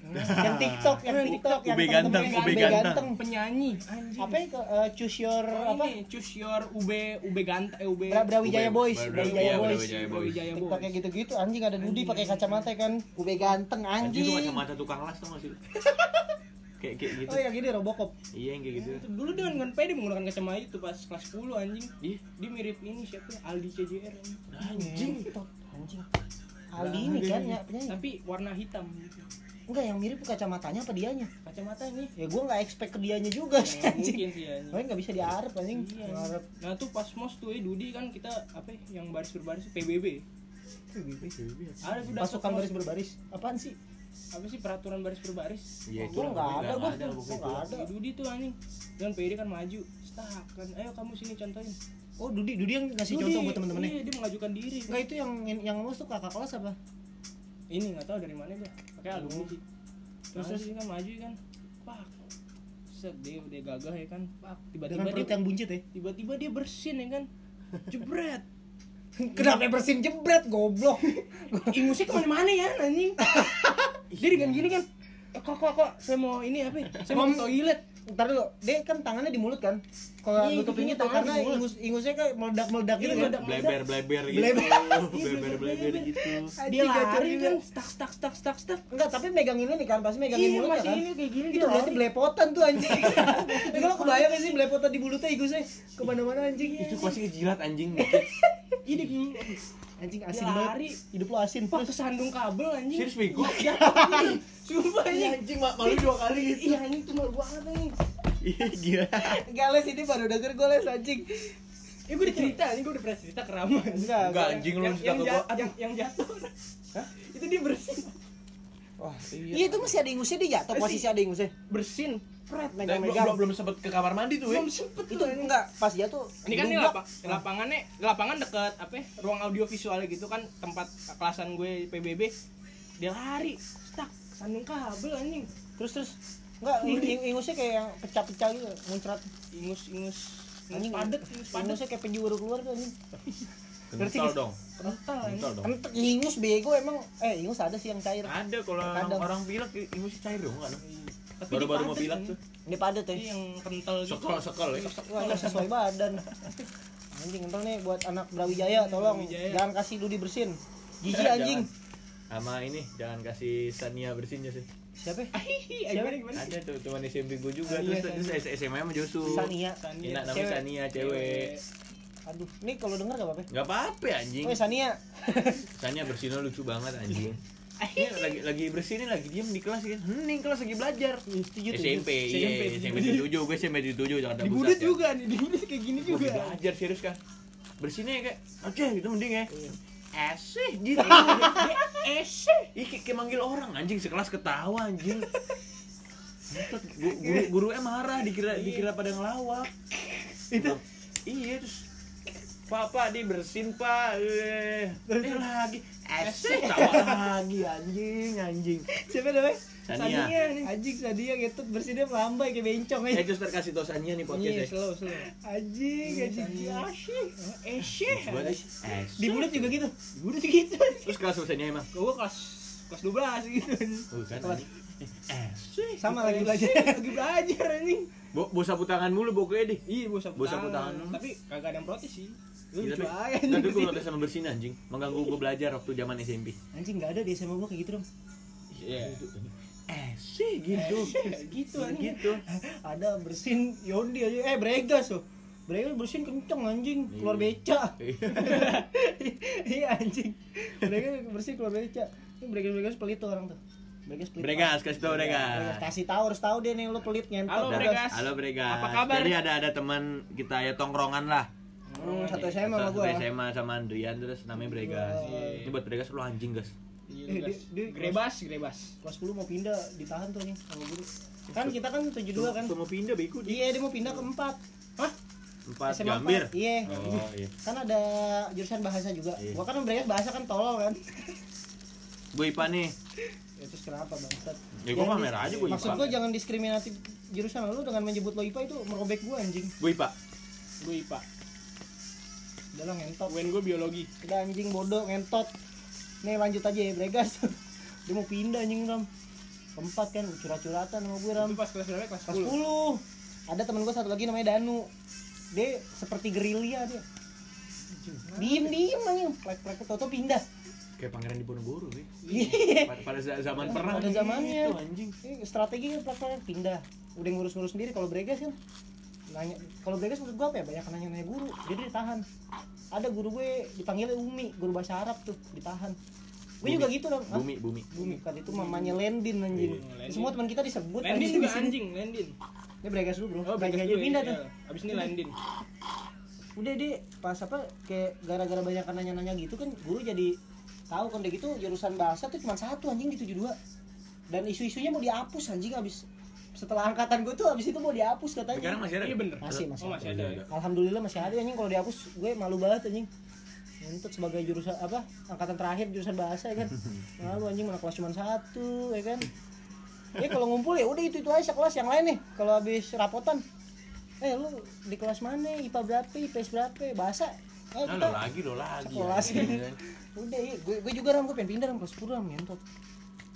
yang TikTok, yang TikTok, yang Ube ganteng, ube ube ganteng. ganteng. Penyanyi anjing. Apa ke- eh, choose your Oh, apa? ini choose your UB UB ganteng eh UB Bra Brawijaya Ube- Boys, Bra- Brawijaya Boys. Brawijaya Boys. Brawijaya Boys. TikToknya gitu-gitu anjing ada Dudi pakai kacamata kan. Ube ganteng Anjing tuh anjing. kacamata tukang las tau gak sih? lu? kayak kayak gitu. Oh yang ini Robocop. Iya yang kayak gitu. Itu dulu dia dengan pede menggunakan kacamata itu pas kelas 10 anjing. Iya. Dia mirip ini siapa ya? Aldi CJR anjing. Anjing. Anjing. Aldi ini kan ya penyanyi. Tapi warna hitam gitu. Enggak yang mirip kacamatanya apa dianya? Kacamata ini. Ya gua nggak expect ke dianya juga sih Nah, anjing. mungkin sih anjing. Makanya nggak bisa diarep anjing. Iya. Ngarep. Nah tuh pas mos tuh eh Dudi kan kita apa ya, yang baris berbaris PBB. Ada tuh Pasukan baris berbaris. Apaan sih? Apa sih peraturan baris berbaris? Iya itu Gua nggak ada, gua. ada Gua pokoknya nggak itu. ada. Si Dudi tuh anjing. Dan PD kan maju. Stak kan. Ayo kamu sini contohin. Oh Dudi, Dudi yang ngasih Dudi, contoh buat temen-temennya. Iya, dia mengajukan diri. Enggak itu yang yang ngomong tuh kakak kelas apa? Ini nggak tahu dari mana dia. Pakai alumni sih. Terus Terus, terus kan maju kan. pak set dia dia gagah ya kan pak tiba-tiba dia yang buncit ya tiba-tiba dia bersin ya kan jebret kenapa bersin jebret goblok ingusnya ke mana-mana ya anjing dia dengan gini kan eh, kok kok kok saya mau ini apa ya? saya mau toilet. Ntar dulu dia kan tangannya di mulut kan? Kalau Iya, nutupin iya, itu tangannya karena ingus ingusnya kayak meledak meledak gitu Iya, kan? bleber bleber gitu. Bleber. bleber gitu. Dia lari kan stak stak stak stak stak. Enggak tapi megang ini nih kan pasti megangin mulutnya kan? ini kayak gini itu dia berarti belepotan tuh anjing. Ini kalau kebayang sih belepotan di mulutnya ingusnya? Ke mana-mana anjing. Itu pasti kejilat anjing. Ini gini anjing asin lari. banget hidup lu asin pak terus. kesandung kabel anjing. Serius bego sumpah Iya, anjing. anjing ma- malu dua kali gitu iya anjing tuh malu banget anjing? Iya gila. Enggak les ini baru denger gue les anjing. Eh gue udah cerita, ini gue udah pernah cerita ke Rama. Enggak, enggak anjing lu yang, cerita ke gua. yang, yang jatuh. Hah? Itu dia bersin. Wah Iya. Itu masih ada ingusnya dia jatuh posisi ada ingusnya Bersin Pret Dan belum, megang-megang belum, belum sempet ke kamar mandi tuh ya Belum sempet itu tuh enggak. Pas jatuh Ini kan ini lapang, lapangannya lapangan deket apa ya, ruang audio visual gitu kan tempat kelasan gue PBB dia lari stuck sandung kabel anjing. Terus terus. Enggak ing- ing- ingusnya kayak yang pecah-pecah gitu muncrat. Ingus ingus. Anjing ingus padet ingus padet. ingusnya kayak penjuru keluar tuh anjing. Kental dong. Kental kental dong. Kan ingus bego emang. Eh ingus ada sih yang cair. Ada kalau orang, orang pilek ingusnya cair dong kan Tapi baru dia baru mau anjing. tuh. Ini padat ya yang kental gitu. Sekel sekel ya? Wah, ini sesuai badan. Anjing entar nih buat anak Brawijaya tolong. Brawijaya. jangan kasih Dudi bersin. Jijik anjing. sama ini jangan kasih Sania bersinnya sih. Siapa? Ya? Gimana gimana? Ada tuh teman SMP gue juga. Ah, terus iya, terus SMA sama Josu. Sania. Sania. Enak namanya Cewek. Sania cewek. Aduh ini kalau denger gak apa-apa? Nggak apa-apa anjing. Oh Sania. Sania bersinnya lucu banget anjing Ini lagi lagi bersihin lagi diem di kelas kan. Hening kelas lagi belajar. Setuju. SMP, SMP, iya, SMP tujuh, gue SMP tujuh Jakarta di Pusat. ya. juga nih di budut kayak gini juga belajar serius kan. Bersinnya kayak, oke itu mending ya. Iya. Eseh gitu. eseh Ih kayak, manggil orang anjing sekelas ketawa anjing. Buset, gu- guru guru marah dikira dikira pada ngelawak. Itu iya terus Pak, pak, di bersin pak. Eh, eh lagi Eseh, tawa lagi anjing, anjing. Siapa namanya? Sania. nih. Anjing Sania gitu bersinnya melambai kayak bencong Eh, aja terus ntar kasih tau Sania nih podcast iya ya. slow slow. Anjing anjing Sania. eseh Gua tadi, Eseh. di mulut juga gitu. Di budut gitu. Terus kelas Sania emang? Gue kelas kelas 12 gitu. Bukan Kelas. anjing. Eh, sama lagi belajar lagi belajar anjing. Bo, bawa sapu tangan mulu pokoknya deh iya bos sapu Bos sapu tangan. tangan. tapi kagak ada yang protes sih lu lucu aja Tapi gue anjing. protes sama bersin anjing. Mengganggu gue belajar waktu zaman SMP anjing nggak ada di SMA gua kayak gitu dong iya. Eseh gitu. Gitu. Anjing. Gitu. Ada bersin Yondi aja. Eh bregas loh. Bregas bersin kenceng anjing. Keluar beca. Iya. Anjing. Bregas bersin keluar beca. Ini bregas bregas pelit tuh orang tuh. Bregas pelit. Bregas, kasih tau Bregas, Bregas. Kasih tahu harus tahu dia nih lu pelit ngentot. Halo. Bregas. Halo Bregas. Apa kabar? Jadi ada ada teman kita ya tongkrongan lah Hmm, satu SMA sama Satu gua. SMA sama Andrian terus namanya Bregas. Iya. Ini buat Bregas lu anjing gas. Iya, Eh, grebas grebas. kelas 10 mau pindah ditahan tuh nih sama guru. Kan kita kan 72 kan. Semua pindah bego dia. Iya dia mau pindah ke 4 hah? Empat SMA gambir? empat. iya. Oh iya. Kan ada jurusan bahasa juga. Iya. gua kan bregas bahasa kan tolol kan. Gue IPA nih. Ya, terus kenapa bangsat? Ya gue Jangan pamer dis- aja gue maksud IPA gua jangan diskriminatif jurusan lu dengan menyebut lo IPA itu merobek gua anjing. Gue IPA gue ipa udah lah ngentot. Wen gue biologi. Udah anjing bodoh ngentot. Nih lanjut aja ya bregas. Dia mau pindah anjing ram. Keempat kan. Curhat-curhatan sama gue ram. Itu pas kelas berapa? Kelas kelas 10 10 ada temen gue satu lagi namanya Danu. Dia seperti gerilya dia. Diem diem anjing. Plek plek toto pindah. Kayak pangeran di Ponorogo sih. Iya. pada, pada za- zaman perang. Pada zamannya. gitu, anjing. Ini strategi kan plek pindah. Udah ngurus-ngurus sendiri. Kalau bregas kan nanya kalau bregas menurut gue apa ya? Banyak nanya nanya guru. Jadi ditahan ada guru gue dipanggilnya Umi guru bahasa Arab tuh ditahan. Gue Bumi. juga gitu dong Hah? Bumi, bumi. Bumi kan itu mamanya Lendin anjing. Iya, Lendin. semua teman kita disebut Landin anjing juga anjing Landin. Ini bregas dulu bro. Oh bregas Bregas aja dulu pindah ya, tuh. Iya. abis ini Landin. Udah deh pas apa kayak gara-gara banyak nanya-nanya gitu kan guru jadi tahu kan deh gitu jurusan bahasa tuh cuma satu anjing di 72 dan isu-isunya mau dihapus anjing abis setelah angkatan gue tuh abis itu mau dihapus katanya. Sekarang masih ada? Iya bener. Masih, masih oh masih ada. ada ya. Alhamdulillah masih ada anjing. Kalau dihapus gue malu banget anjing. Untuk sebagai jurusan apa angkatan terakhir jurusan bahasa ya kan? Malu anjing mana kelas cuma satu ya kan? Ya kalau ngumpul ya udah itu itu aja kelas yang lain nih. Kalau habis rapotan eh lu di kelas mana? IPA berapa? IPS berapa? Bahasa? Eh, Nah, lo lagi lo lagi. Sekelas. anjing, kan. udah iya. Gue, gue juga ram gue pengen pindah ram kelas 10 ram ngentot.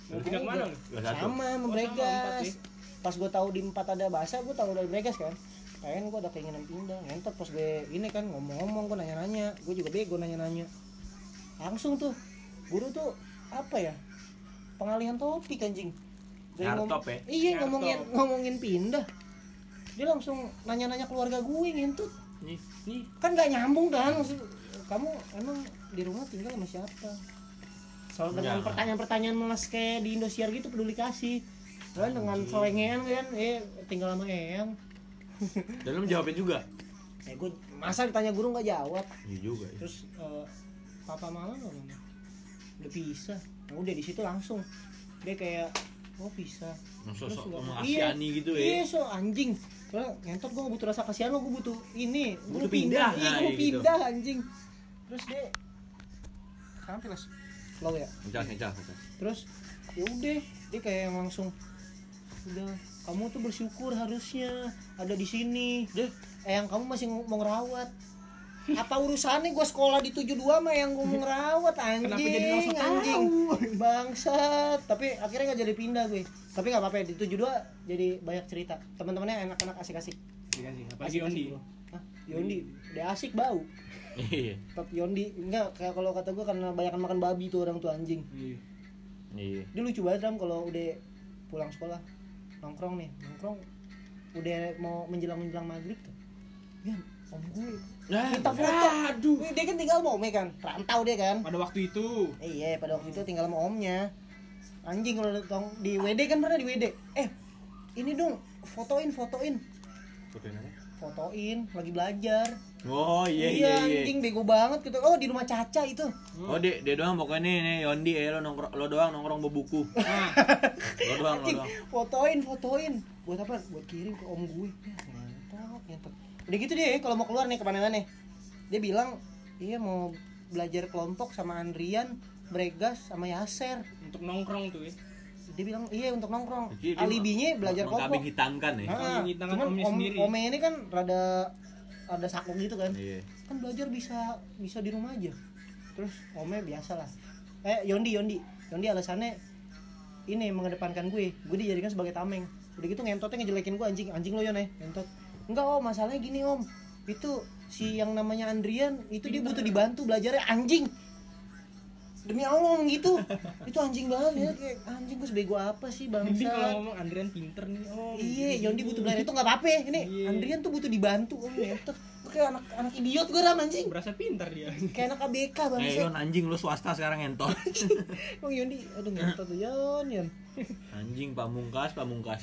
Mau pindah ke mana? Kelas sama sama Oh, Pas gue tahu di empat ada bahasa gue tahu dari Bregas kan. Pengen gue ada keinginan pindah. Ngentot pas gue ini kan ngomong-ngomong gue nanya-nanya. Gue juga bego nanya-nanya. Langsung tuh guru tuh apa ya? Pengalihan topik anjing. Dari ngom- ya? iya Nyartop. ngomongin ngomongin pindah. Dia langsung nanya-nanya keluarga gue ngentut. Nih, nih. kan nggak nyambung kan maksud kamu emang di rumah tinggal sama siapa? Soal dengan pertanyaan-pertanyaan meles kayak di Indosiar gitu peduli kasih kan dengan selengean kan eh tinggal sama eyang Dan lo menjawabin juga. eh gue masa ditanya guru nggak jawab? Iya juga ya. terus eh, papa mama mama? Udah pisah. Nah, udah di situ langsung. Dia kayak oh pisah. Masuk Terus sok nggak- mengasihani gitu iya ya. so anjing. Soalnya ngentot gue butuh rasa kasihan lo gue butuh ini. Gue Butuh pindah, pindah, iya nah, gue gitu. pindah anjing. Terus dia sampai lah slow ya. Ngecas, ngecas, terus ya udah dia kayak yang langsung udah kamu tuh bersyukur harusnya ada di sini. Deh eh yang kamu masih mau ngerawat. Apa urusannya gue sekolah di 72 mah yang gue mau ngerawat anjing Kenapa jadi anjing bangsat. Tapi akhirnya nggak jadi pindah gue. Tapi nggak apa-apa di 72 jadi banyak cerita. Teman-temannya enak-enak asik-asik. Dikasih. Apalagi Yondi. Hah? Yondi? Udah asik bau. Iya. tetap Yondi. Enggak kayak kalau kata gue karena banyak makan babi tuh orang tuh anjing. Iya. Iya. dia lucu banget Ram kalau udah pulang sekolah nongkrong nih nongkrong. Udah mau menjelang menjelang maghrib tuh. Ya om gue. Nah, minta foto. aduh. Dia kan tinggal sama omnya kan? Rantau dia kan? Pada waktu itu. Eh, iya pada waktu itu tinggal sama omnya. Anjing kalau datang di WD kan pernah di WD eh ini dong fotoin fotoin. Fotoin apa? Fotoin lagi belajar. Oh iya iya iya. anjing bego banget gitu. Oh di rumah Caca itu. Oh dia, dia doang pokoknya nih, nih Yondi ya lo nongkrong lo doang nongkrong bebuku. Nah, Lo doang lo Anjing, doang. fotoin. Fotoin buat apa? Buat kirim ke om gue. Ya ngentot ngentot udah gitu deh kalau mau keluar nih ke mana-mana dia bilang iya mau belajar kelompok sama Andrian Bregas sama Yaser. Untuk nongkrong tuh ya. Dia bilang iya untuk nongkrong. Jadi dia alibinya belajar kelompok mengkambing hitamkan ya. Ah, Kambing hitamkan cuman omnya om, sendiri. omnya ini kan rada ada sakung gitu kan. Iya. kan belajar bisa bisa di rumah aja. Terus omnya biasa lah. Eh Yondi Yondi. Yondi alasannya ini mengedepankan gue. Gue dijadikan sebagai tameng. Udah gitu ngentotnya ngejelekin gue anjing anjing lo Yon ya ngentot. Enggak om. Masalahnya gini om. Itu si yang namanya Andrian itu dia butuh dibantu belajarnya anjing demi Allah ngomong gitu itu anjing banget ya kayak anjing gue sebego apa sih Jadi bangsa kalau ngomong Andrian pinter nih, oh. Iya, gitu. Yondi butuh belajar itu nggak apa-apa. Ini Iya. Andrian tuh butuh dibantu. Ngentot. Gue kayak anak anak idiot gue ram anjing. berasa pinter dia. Kayak anak ABK Eh bangsa. Yon anjing lo swasta sekarang ngentot. Bang Yondi, aduh ngentot tuh Yon, Yon. anjing pamungkas pamungkas.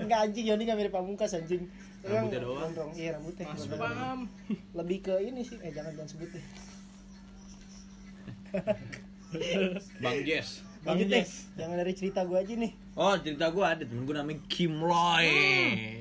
Enggak anjing Yondi nggak mirip pamungkas anjing. Rambutnya doang. Iya, rambutnya. Mas paham. Lebih ke ini sih. Eh jangan jangan sebut deh. Bang Jess. Deh. Jess. Jangan dari cerita gue aja nih. Oh cerita gue ada temen gue namanya Kim Loy,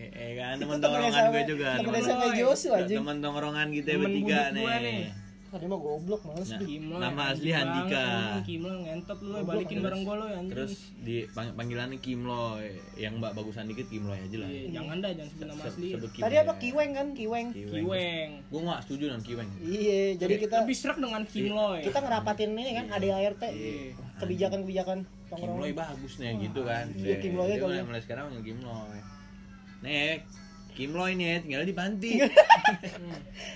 eh kan temen tongkrongan gue juga. temen- sama Joshua, anjing. Temen tongkrongan kita bertiga nih. Tadi mah goblok males Nah. deh. Kimlo, Nama ya, asli Handika. Kimlo ngentot lu, balikin bareng gua lo ya anjing. Terus di pang- panggilannya Kim Loy, yang mbak bagusan dikit Kim Loy aja lah. Iya, jangan dah jangan sebut nama asli. Tadi apa ya. Kiweng kan? Kiweng. Kiweng. Gue gak setuju dengan Kiweng. Iya, jadi kita lebih serak dengan Kimloy. kita ngerapatin ini kan ADART. Iya. Kebijakan-kebijakan Kim tongkrongan. Loy bagus nih gitu kan. Iya, Kim Loy Dia kalau mulai, sekarang panggil Kim Loy. Nek, Kim Loy nih tinggal di Panti.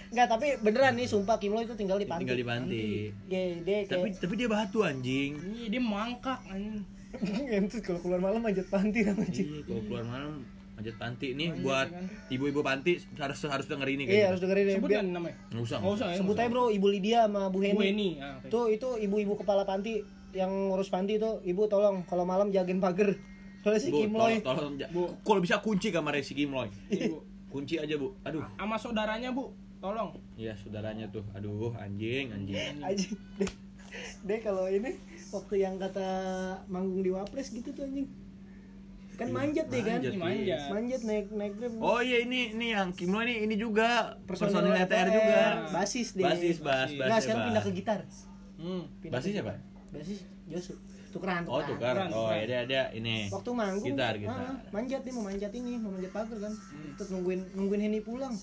Enggak, tapi beneran nih sumpah Kim Lo itu tinggal di panti. tinggal di Panti. Dia dia Tapi kayak tapi dia batu anjing. Iya, dia mangkak anjing. ngentut kalau keluar malam manjat panti sama anjing. Iya, kalau keluar malam manjat panti nih Manjat, buat kan. ibu-ibu panti harus harus dengerin ini Iya, kayaknya. harus dengerin deh. Sebut Biar- kan namanya? Nggak usah. Nggak usah ya. Sebut aja bro, Ibu Lydia sama Bu. Heni. Bu Eni. Ah, oke. Tuh itu ibu-ibu kepala panti yang ngurus panti tuh, Ibu tolong kalau malam jagain pagar. Soalnya si Kim Loy. tolong, tolong, kalau bisa kunci kamarnya si Kim Loy. Iya, Bu. Kunci aja, Bu. Aduh. Sama saudaranya, Bu. Tolong. Iya, saudaranya tuh. Aduh, anjing, anjing. Anjing. Deh, deh kalau ini waktu yang kata manggung di Wapres gitu tuh anjing. Kan Iya, manjat deh kan? manjat, Manjat. Manjat naik naik grab. Oh iya ini ini yang Kim Loy ini ini juga Personil personil ETR juga. Basis deh. Basis, bas, Nah, basis, sekarang pindah ke gitar. Hmm. Pindah Basisnya ke apa? gitar. Basis Josu. Tukeran Oh, tukar. Tukeran, Oh, tukeran. ada ada ini. waktu manggung Gitar, ah, gitar. manjat dia mau manjat ini mau manjat pagar kan Hmm. terus nungguin nungguin Henny pulang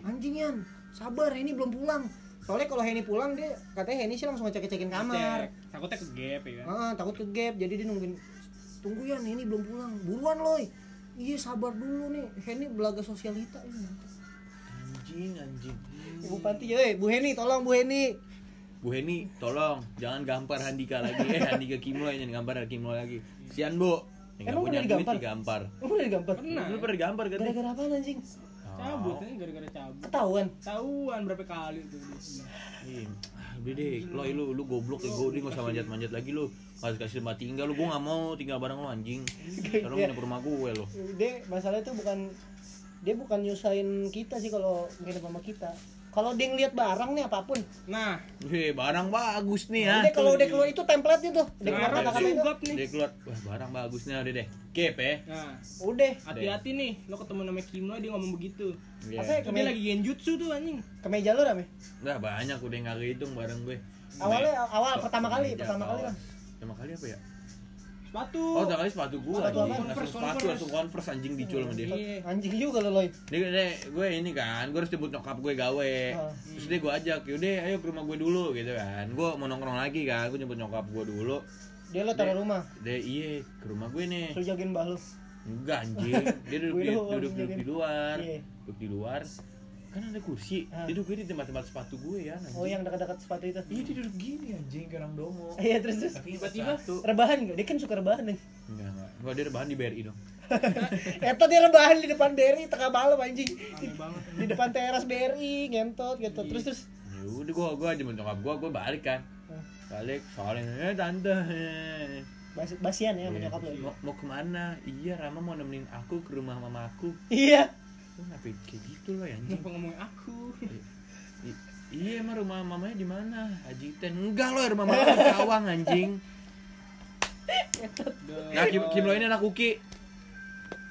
anjingan sabar Henny belum pulang soalnya kalau Henny pulang dia katanya Henny sih langsung ngecek ngecekin kamar Cek. takutnya ke gap ya kan ah, takut ke gap jadi dia nungguin tunggu ya Henny belum pulang buruan loy iya sabar dulu nih Henny belaga sosialita ini Anjing, anjing. Ibu Panti ya, eh, Bu Henny tolong Bu Henny. Bu Heni, tolong jangan gampar Handika lagi. Eh, Handika Kimloy jangan gampar Kimloy lagi. Sian, Bu. Yang Emang punya duit digampar? Lu udah digampar? Pernah. Lu pernah digampar kan? Gara-gara apa anjing? cabut ya gara-gara cabut Ketahuan. tahuan berapa kali tuh ah, udah deh, lo lu lu goblok ya, gue udah gak usah manjat-manjat lagi lu. Kasih kasih tempat tinggal lu, gue gak mau tinggal bareng lu anjing. Karena Iya. punya ke rumah gue lo. Dia masalah itu bukan dia bukan nyusahin kita sih kalau nginep sama kita. Kalau dia ngeliat barang nih apa pun, nah Hei, barang bagus nih ya. udah kalau udah keluar itu template tuh, udah keluar Nah, kata-kata itu. nih Dia keluar, wah barang bagus nih udah deh. Kep ya. nah Udah. hati-hati nih lo ketemu nama Kimlo dia ngomong begitu Iya. Apa ya? Dia lagi genjutsu tuh anjing Kemeja lu rame. Udah banyak udah nggak kehitung barang gue. Awalnya awal pertama kali, kemeja, pertama kali lah. Pertama kali apa ya? Sepatu Oh, pertama kali sepatu gue Sepatu anjing. Langsung Converse, sepatu langsung converse anjing dicul sama dia. Iya. Anjing juga lo Loy. Dia, dia, gue ini kan, gue harus jemput nyokap gue gawe Ah. Terus dia gue ajak, yaudah ayo ke rumah gue dulu gitu kan Gue mau nongkrong lagi kan, gue jemput nyokap gue dulu Dia lo taruh rumah, Dia iya ke rumah gue nih suruh jagain mbah lu. Enggak anjing, dia duduk, di, duduk di luar Iya. Duduk di luar Kan ada kursi, Ah. dia duduk di tempat-tempat sepatu gue ya anjing. Oh yang dekat-dekat sepatu itu. Iya dia duduk gini anjing, kayak orang domo Iya terus terus. Tiba-tiba. satu Rebahan gak? Dia kan suka rebahan nih. Enggak, enggak Enggak, dia rebahan di BRI dong Eta dia rebahan di depan BRI tengah malam anjing. Di depan teras BRI ngentot gitu. Terus terus Ya udah gue, gue jemput nyokap gue, gue balik kan. Balik, soalnya, eh tante bas basian ya sama Iya. lu. mau, mau ke mana? Iya Rama mau nemenin aku ke rumah mama aku Iya. Lu kenapa kayak gitu loh ya anjing kenapa ngomongin aku I- Iya emang rumah mamanya di mana? Haji Ten Enggak loh rumah mama di Cawang anjing Nah Kim, Kim Lo ini anak Uki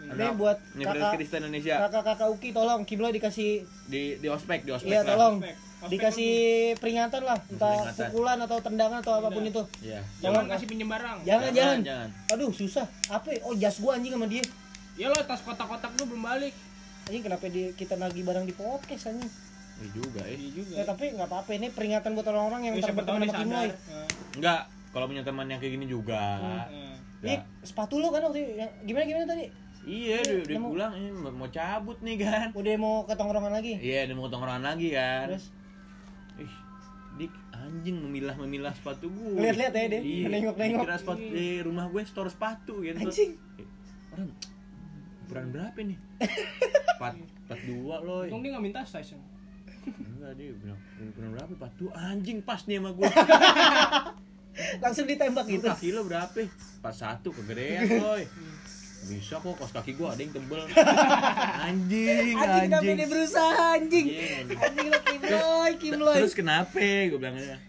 Ini buat kakak Kristen Indonesia kakak-kakak Uki tolong Kim Lo dikasih di di ospek di ospek iya tolong dikasih peringatan lah entah Peringatan. pukulan atau tendangan atau apa pun Iya. itu. Iya. jangan kasih pinjem barang Jangan jangan. jangan. Aduh susah. Apa? ya? Oh jas gua anjing sama dia. ya lo tas kotak-kotak lu belum balik Anjing kenapa dia kita nagih barang di podcast anjing? Iya juga eh. iya juga Ya tapi nggak apa-apa ini peringatan buat orang-orang yang Ya, berteman sama Kim Loy. sadar Nah, Enggak, kalau punya teman yang kayak gini juga. nah. Ih, sepatu lu kan waktu yang- gimana gimana tadi? Iya, dia Dia mau- pulang eh, mau mau cabut nih kan. Udah mau ke tongkrongan lagi. Iya, dia mau ke tongkrongan lagi kan. Terus Ih, dik anjing memilah-memilah sepatu gue. Lihat-lihat ya dia, Iya, nengok-nengok. Kira sepatu di rumah gue store sepatu gitu. Anjing. Eh, Orang ukuran berapa nih? Empat, empat dua loh. untung dia nggak minta size Enggak dia bilang ukuran berapa? Empat dua. Anjing pas nih sama gue. langsung ditembak gitu. kaki lo berapa? Empat satu kegedean loy. Bisa kok kos kaki gue ada yang tebel. Anjing, Anjing kenapa anjing. dia berusaha anjing? Anjing. Anjing lo Kim Loy, Kim Loy. Terus kenapa? Gue bilangnya.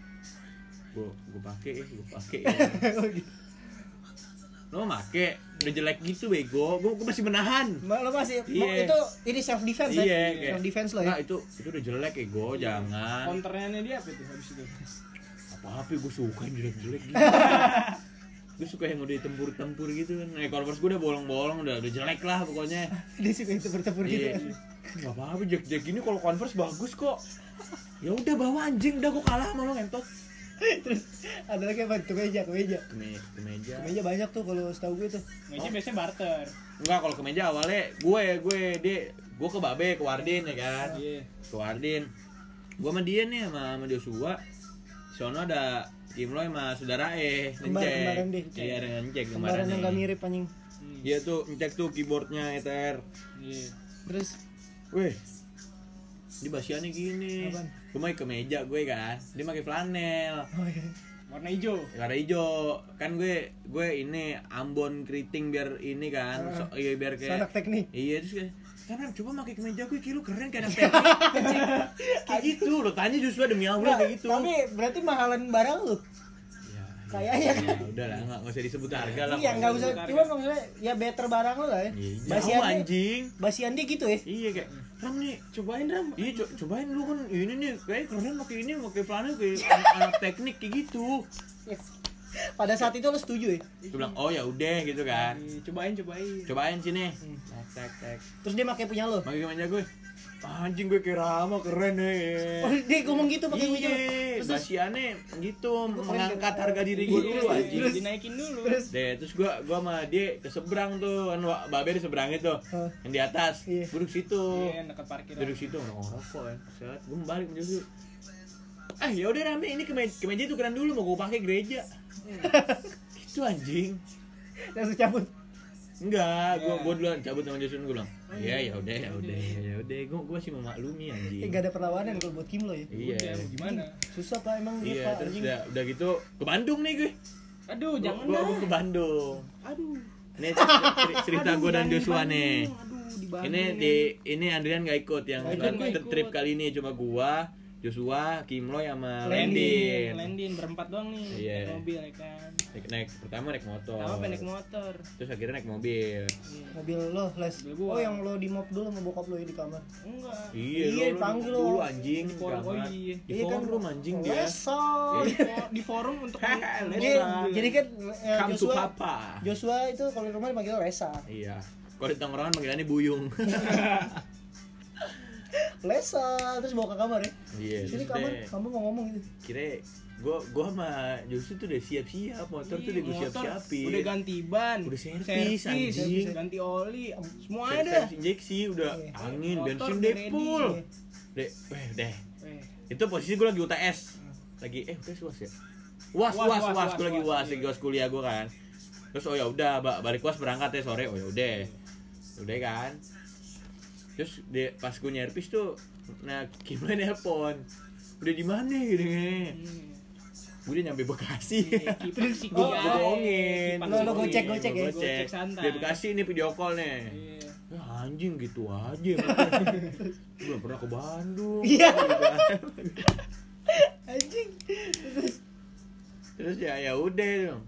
Gue gue pakai, gue pakai. Lo make udah jelek gitu bego. Gue gue masih menahan. Lo masih Iya. itu ini self defense Iya, ya? kayak- Self defense lo ya. Nah, itu itu udah jelek ego, jangan. counternya dia apa itu habis itu Apa-apa gue suka yang jelek-jelek gitu. gue suka yang udah tempur-tempur gitu kan. Eh, Converse gue udah bolong-bolong, udah udah jelek lah pokoknya. Dia suka itu bertempur gitu. Iya. Gak apa-apa, Jack Jack ini kalau Converse bagus kok. Ya udah bawa anjing, udah gue kalah sama lo ngentot. Terus ada lagi apa? Kemeja, kemeja. Keme, kemeja. Kemeja banyak tuh kalau setahu gue tuh. meja biasanya barter Enggak, kalau kemeja awalnya gue gue dia gue ke Babe, ke Wardin ya kan. iya Ke Wardin. Gue sama dia nih sama sama Joshua. Sono ada Kim Loy sama saudara eh ngecek. kembaran deh. Iya, ada ngecek Kembaran yang gak mirip anjing. Hmm. Iya tuh ngecek tuh keyboardnya ETR. iya Terus Weh, di basiannya gini. Apaan? Gue mau ke meja gue kan, dia pakai flanel. oh iya. warna hijau Warna hijau. Kan gue gue ini Ambon keriting biar ini kan, so, iya biar kayak Sanak teknik. Iya terus kayak karena coba pakai kemeja gue kayak lu keren kayak anak teknik kayak gitu lo tanya justru demi Allah kayak gitu Tapi berarti mahalan barang lu. ya, Kayaknya kan. ya, udah lah nggak nggak usah disebut harga lah Iya, enggak usah. Cuma maksudnya ya better barang lu lah ya. Iya, anjing basian dia gitu ya. iya kayak Ram nih. Cobain ram. Iya, co- cobain lu kan. Ini nih kayak keren pakai ini pakai flanel kayak anak, anak teknik kayak gitu. pada saat itu lo setuju ya? Gue bilang oh ya udah gitu kan. Iya, cobain cobain. Cobain sini. Hmm. tek tek tek. Terus dia pakai punya lo pakai manja gue anjing gue kira Rama keren nih oh dia ngomong gitu pakai lo Iya, terus basiannya gitu mengangkat harga diri gue Iya, dulu anjing. terus dinaikin dulu terus Deh, terus gua gua sama dia ke seberang tuh, kan babe di seberang itu. Yang di atas. Iya. Duduk situ. iya dekat Duduk situ ngerokok ngerokok kan. Set, gua balik meja dulu. Ah, ya udah rame ini kemeja, kemeja itu keren dulu mau gua pakai gereja. itu anjing. langsung cabut Enggak, Iya. gua duluan cabut sama Jason gua bilang. Iya, ya udah, ya udah, ya udah. Gua gua masih memaklumi eh, anjing. gak ada perlawanan kalau buat Kim lo ya Iya. Udah, gimana susah pak emang dia Iya, pak terus anjing. udah udah gitu ke Bandung nih gue. aduh Gua- jangan gua, dah gua ke Bandung. aduh Ini cer- cerita gue dan jangan Joshua nih. aduh di Bandung Ini nih. di ini Andrian gak ikut yang nggak trip, ikut. trip kali ini cuma gua, Joshua, Kimloy sama Landin. Landin. Berempat doang nih Iya. naik mobil ya kan Naik, naik pertama naik motor. Pertama naik motor Terus akhirnya naik mobil. Iya. mobil lo les Mobil oh yang lo di mop dulu sama bokap lo ya di kamar enggak Iya, Iya, lu- lu panggil dulu lo. anjing Di forum, oh iya. Di Iya kan, forum anjing dia. Di, fo- di forum untuk Jadi, jadi kan eh, Come to Joshua papa. Joshua itu kalau di rumah dipanggil Lesa. Iya. Kalau di tongkrongan panggilannya Buyung. Lesa terus bawa ke kamar ya. Iya. Sini kamar, kamu mau ngomong gitu. Kira gua gua sama Joshua tuh udah siap-siap motor tuh udah gua Motor siap-siapin. udah ganti ban Udah servis, anjing. ganti oli semua ada injeksi udah Iya. angin Motor bensin deh ready. full Iya. deh eh deh Eh, itu posisi gue lagi UTS lagi eh UTS was ya was was Was, was, was, gue lagi was, iya. lagi was kuliah gue kan terus oh ya udah ba- balik was berangkat ya sore oh ya udah udah kan terus dia pas gue nyerpis tuh nah gimana nelpon udah di mana gitu hmm. Gue udah nyampe Bekasi kipas sih gue bohongin Lo- lo gocek, gocek ya? gocek santai. di Bekasi ini video call nih Iya. Ya, anjing gitu aja belum pernah ke Bandung Iya. gitu kan. Anjing. terus ya ya udah dong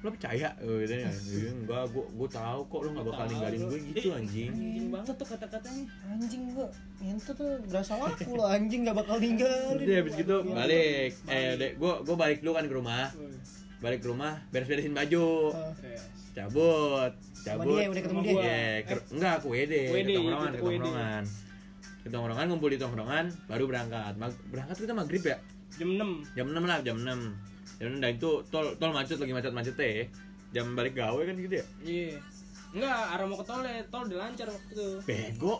lo percaya gitu ya Iya, enggak gua gua tahu kok lo nggak bakal ninggalin gue gitu Eh, anjing anjing banget tuh kata-katanya Anjing gua itu tuh berasa laku lo anjing gak bakal ninggalin. udah habis gitu Iya. balik eh udah gua gua balik dulu kan ke rumah balik ke rumah beres-beresin baju Ah. cabut cabut dia, udah ketemu dia. Iya, ke- enggak aku WD, WD, ke tongkrongan, ikut ke WD. tongkrongan. Ke tongkrongan ngumpul di tongkrongan baru berangkat. Mag- berangkat kita maghrib ya? jam 6 Jam 6 lah, jam 6. Jam 6 dan itu tol tol macet lagi macet-macetnya ya. Jam balik gawe kan gitu ya. iya enggak arah mau ke tol ya tol udah lancar waktu itu Bego.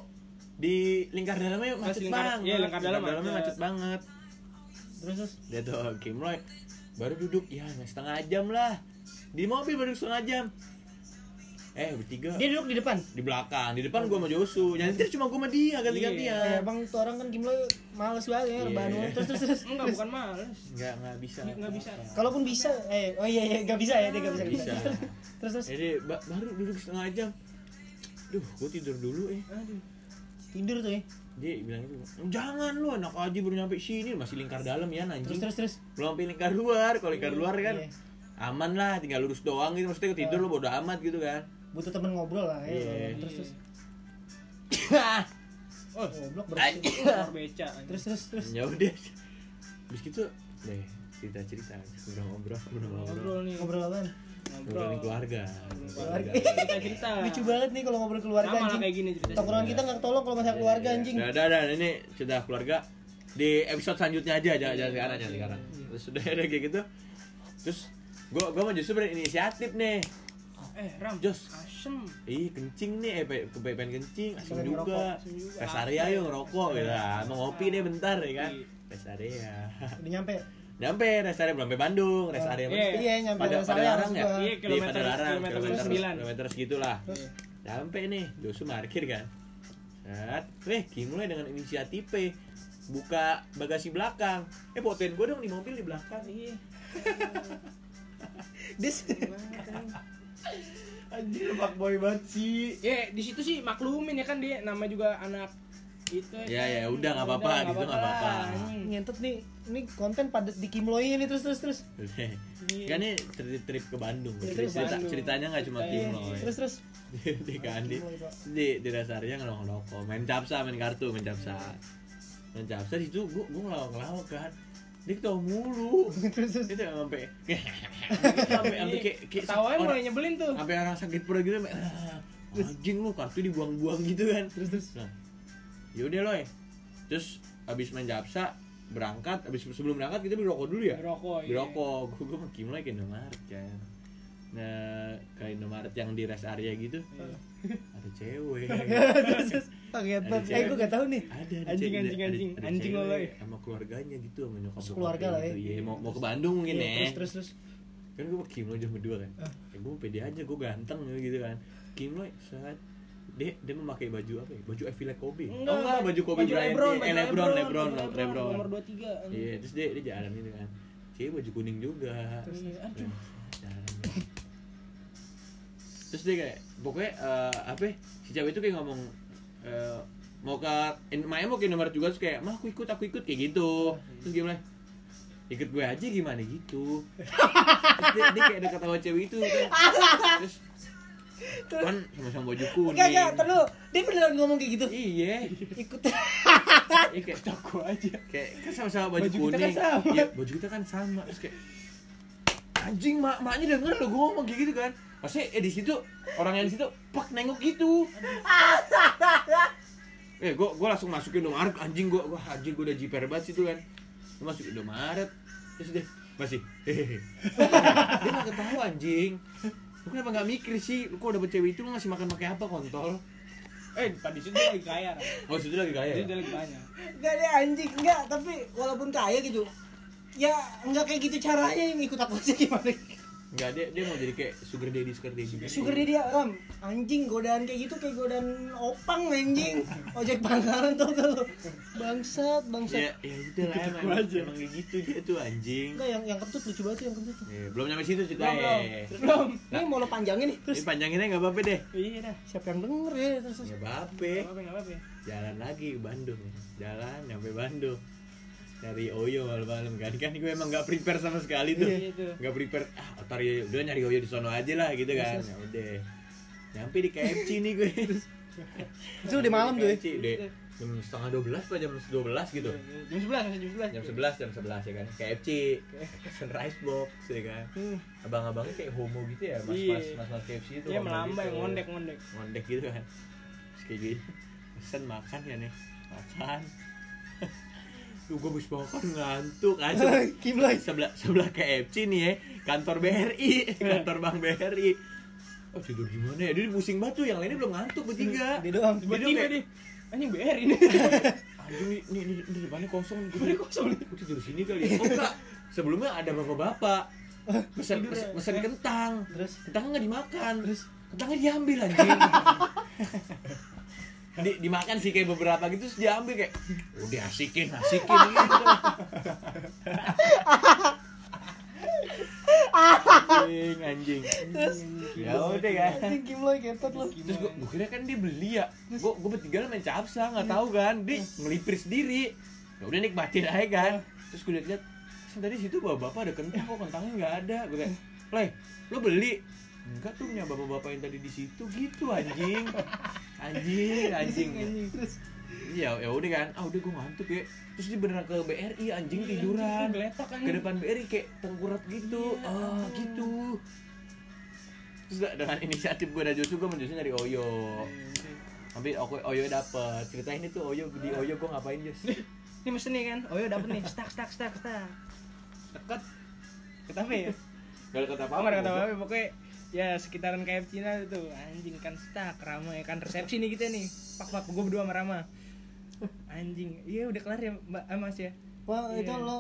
Di lingkar dalamnya macet lingkar- banget. iya, lingkar dalam dalamnya macet. macet banget. Terus terus Dia tuh Kimloy baru duduk ya setengah jam lah. Di mobil baru setengah jam. Eh bertiga dia duduk di depan. di belakang, di depan gua sama Josu. Nyantir cuma gua sama dia Eh, ganti-gantian. bang tuh orang kan lo males banget ya Iya. rebahan mulu. Terus terus terus. enggak bukan males Enggak, enggak bisa. Nggak bisa. Kalaupun bisa, eh oh iya iya gak bisa ya dia gak bisa. Bisa. Terus terus Jadi ba- baru duduk setengah jam. Duh, gua tidur dulu eh. aduh tidur tuh ya. Dia bilang itu, jangan lu anak aja baru nyampe sini masih lingkar dalam ya Terus anjing. terus terus. Belum sampai lingkar luar. Kalau lingkar luar kan Iya. aman lah, tinggal lurus doang gitu. Maksudnya tidur lu bodo amat gitu kan. Butuh temen ngobrol lah ya. Iya. Terus terus. oh Goblok berarti. beca anjing. Terus terus terus. ya udah. Habis gitu deh cerita-cerita ngobrol-ngobrol ngobrol-ngobrol ngobrol nih Ngobrol apaan? ngobrolin keluarga Keluarga. cerita cerita Lucu banget nih kalau ngobrol keluarga sama anjing. kayak gini cerita Tongkrongan kita nggak ketolong kalau masalah keluarga anjing. Udah, udah, udah, ini sudah keluarga di episode selanjutnya aja, jangan jangan sekarang, jangan sekarang. Terus sudah ada kayak gitu. Terus gua gua mau justru berinisiatif nih. Eh ram Jos. asem Ih, kencing nih, eh, pe- ke pengen kencing, Pengen juga. Rest area yuk ngerokok gitu. Ah, Mau ngopi deh bentar ya kan. Iya. Rest area. Udah nyampe. Nyampe rest area belum sampai Bandung, rest area. Iya. Iya, nyampe Pada pada area larang ya? Iya, Iya, kilometer- pada larang, kilometer kilometer sembilan. kilometer segitulah. Iya. Sampai nih, Josu parkir kan. Set, eh mulai dengan inisiatif buka bagasi belakang. Eh fotoin gue dong di mobil di belakang. iya Dis. Anjir boy banget sih. ya di situ sih maklumin ya kan dia nama juga anak itu Ya, ya, udah, nggak apa-apa, Udah, gitu, nggak apa-apa. Ngentot nih, ini konten padat di Kimloy ini terus terus terus. Iya. Kan ini trip, trip ke Bandung. Iya, Cerita, trip ke Bandung. ceritanya nggak cuma Iya, Iya, loh. Terus terus. Di kan di Kimloy, di di dasar area ngerokok, main capsa, main kartu, main capsa. Main capsa di situ gua gua ngelawak ngelawak kan. Dia ketawa mulu. Terus itu sampai sampai sampai kayak kayak Tawanya mulai nyebelin tuh. sampai orang sakit perut gitu sampai "Ah, anjing lu kartu dibuang-buang gitu kan. Terus terus. Nah yaudah loh terus abis main japsa berangkat abis sebelum berangkat kita beli rokok dulu ya? Ngerokok beli rokok. Gue gue makin mulai ke Indomaret kan. Nah ke Indomaret yang di rest area gitu ada cewek. Terus terus banget eh gue gak tahu nih. Ada ada Anjing, cewek- anjing, ada- anjing. ada Anjing lo, cewek Loy. sama keluarganya gitu sama nyokap bokapnya lah ya. iya mau mau ke Bandung mungkin Iya, ya. terus terus terus. Kan gue Kim lo jam berdua kan. Ah. ya gue pede aja gue ganteng gitu kan. Kim lo saat dia dia memakai baju apa ya? Baju Evila Kobe Enggak, oh enggak baju Kobe baju Lebron, eh Lebron Lebron. Lebron, Lebron nomor 23 iya terus dia dia jalan gitu kan. Cewek baju kuning juga. Iya, aduh. Terus dia kayak pokoknya eh, apa ya, si cewek itu kayak ngomong eh, mau ke in, Maya mau ke nomor juga terus kayak mah aku ikut aku ikut kayak gitu. Terus gimana ikut gue aja gimana gitu? Terus dia, dia kayak deket sama cewek itu kan. terus kan sama-sama baju kuning. Enggak, enggak, terus dia beneran ngomong kayak gitu. iya. Ikut. iya kayak Toko aja. kayak kan sama-sama baju, Baju kita kuning. kan sama. iya baju kita kan sama. Terus kayak anjing mak maknya denger lo gue ngomong gitu kan. Maksudnya eh di situ orang yang di situ pak nengok gitu. Eh gue gue langsung masukin Indomaret anjing gue gue anjing gue udah jiper banget situ kan. Gue masukin Indomaret terus dia masih hehehe. Dia nggak ketawa anjing. Lu kenapa nggak mikir sih? Lu kok udah cewek itu lu ngasih makan pakai apa kontol? Eh tadi situ lagi kaya. Oh situ lagi kaya? Jadi ya? dia lagi banyak Enggak ada anjing, enggak, tapi walaupun kaya gitu. Ya enggak kayak gitu caranya yang ikut aku aja gimana. Enggak, dia dia mau jadi kayak sugar daddy sugar daddy gitu. Sugar dia dia ram anjing godaan kayak gitu kayak godaan opang anjing ojek pangkalan tuh kalau bangsat bangsat Ya, ya udah lah emang, emang, emang kayak gitu dia tuh anjing. enggak yang yang kentut lucu banget tuh yang kentut tuh Eh, belum nyampe situ cerita belum belum ya. belum ini mau lo panjangin nih Ini terus panjanginnya nggak apa-apa deh. iya dah siapa yang denger ya terus terus. Ya apa nggak apa nggak apa Jalan lagi ke Bandung ya. Jalan nyampe Bandung. Dari Oyo malam-malam kan. Kan gue emang nggak prepare sama sekali tuh. Iya, itu. Nggak prepare. Ah, ntar ya udah nyari Oyo di sono aja lah gitu kan. Ya udah. Nyampe di KFC nih gue. itu udah malam tuh ya udah jam setengah 12 apa jam 12 gitu. jam sebelas jam sebelas jam 11 jam 11 ya kan KFC sunrise box ya kan abang-abangnya kayak homo gitu ya mas Iya. mas mas mas KFC itu dia homo melambai gitu. ngondek ngondek ngondek gitu kan Terus kayak gini pesen makan ya nih makan Duh gue habis makan ngantuk aja Kiblay sebelah sebelah KFC nih ya kantor BRI kantor Bank BRI oh tidur di mana ya? Dia pusing batu yang lainnya belum ngantuk bertiga. dia doang. Dia kayak- deh anjing BR ini anjing nih nih nih, nih depannya kosong. Nih Depannya kosong. Nih. gue tidur sini kali ya. Oh enggak. Sebelumnya ada bapak-bapak. Pesen, Tidur pesen, ya? kentang. Terus? Kentangnya nggak dimakan. Terus? kentangnya diambil anjing di, dimakan sih kayak beberapa gitu terus diambil kayak udah asikin asikin. Gitu anjing. Anjing ya udah kan anjing ketot lo terus gua, gua kira kan dia beli ya. Gua gua bertiga main capsa nggak tahu kan. Dia ngelipir sendiri. Ya udah nikmatin aja kan. Terus gua lihat-lihat "Sen, tadi situ bapak bapak ada kentang kok kentangnya nggak ada. Gua kayak leh lo beli enggak tuh punya bapak-bapak yang tadi di situ gitu anjing. Anjing anjing terus? Ya ya udah kan. Ah udah gua ngantuk ya. Terus dia beneran ke BRI anjing tiduran. geletak kan ke depan BRI kayak tengkurap gitu. Ah gitu. Terus da- dengan inisiatif gue dan Josu gue menjusu nyari Oyo. Tapi Oyo, Oyo dapet. Cerita ini tuh Oyo di Oyo gue ngapain Jos? Ini mesen nih kan? Ya dapet nih. Stak stak stak stak. Deket kita apa ya? Gak kata apa apa nggak kata apa pokoknya ya sekitaran KFC nah itu. Anjing kan stak ramai kan. Resepsi nih kita nih. Pak pak gue berdua sama Rama. Anjing. Iya udah kelar ya mbak ah, mas ya? Wah itu Iya. lo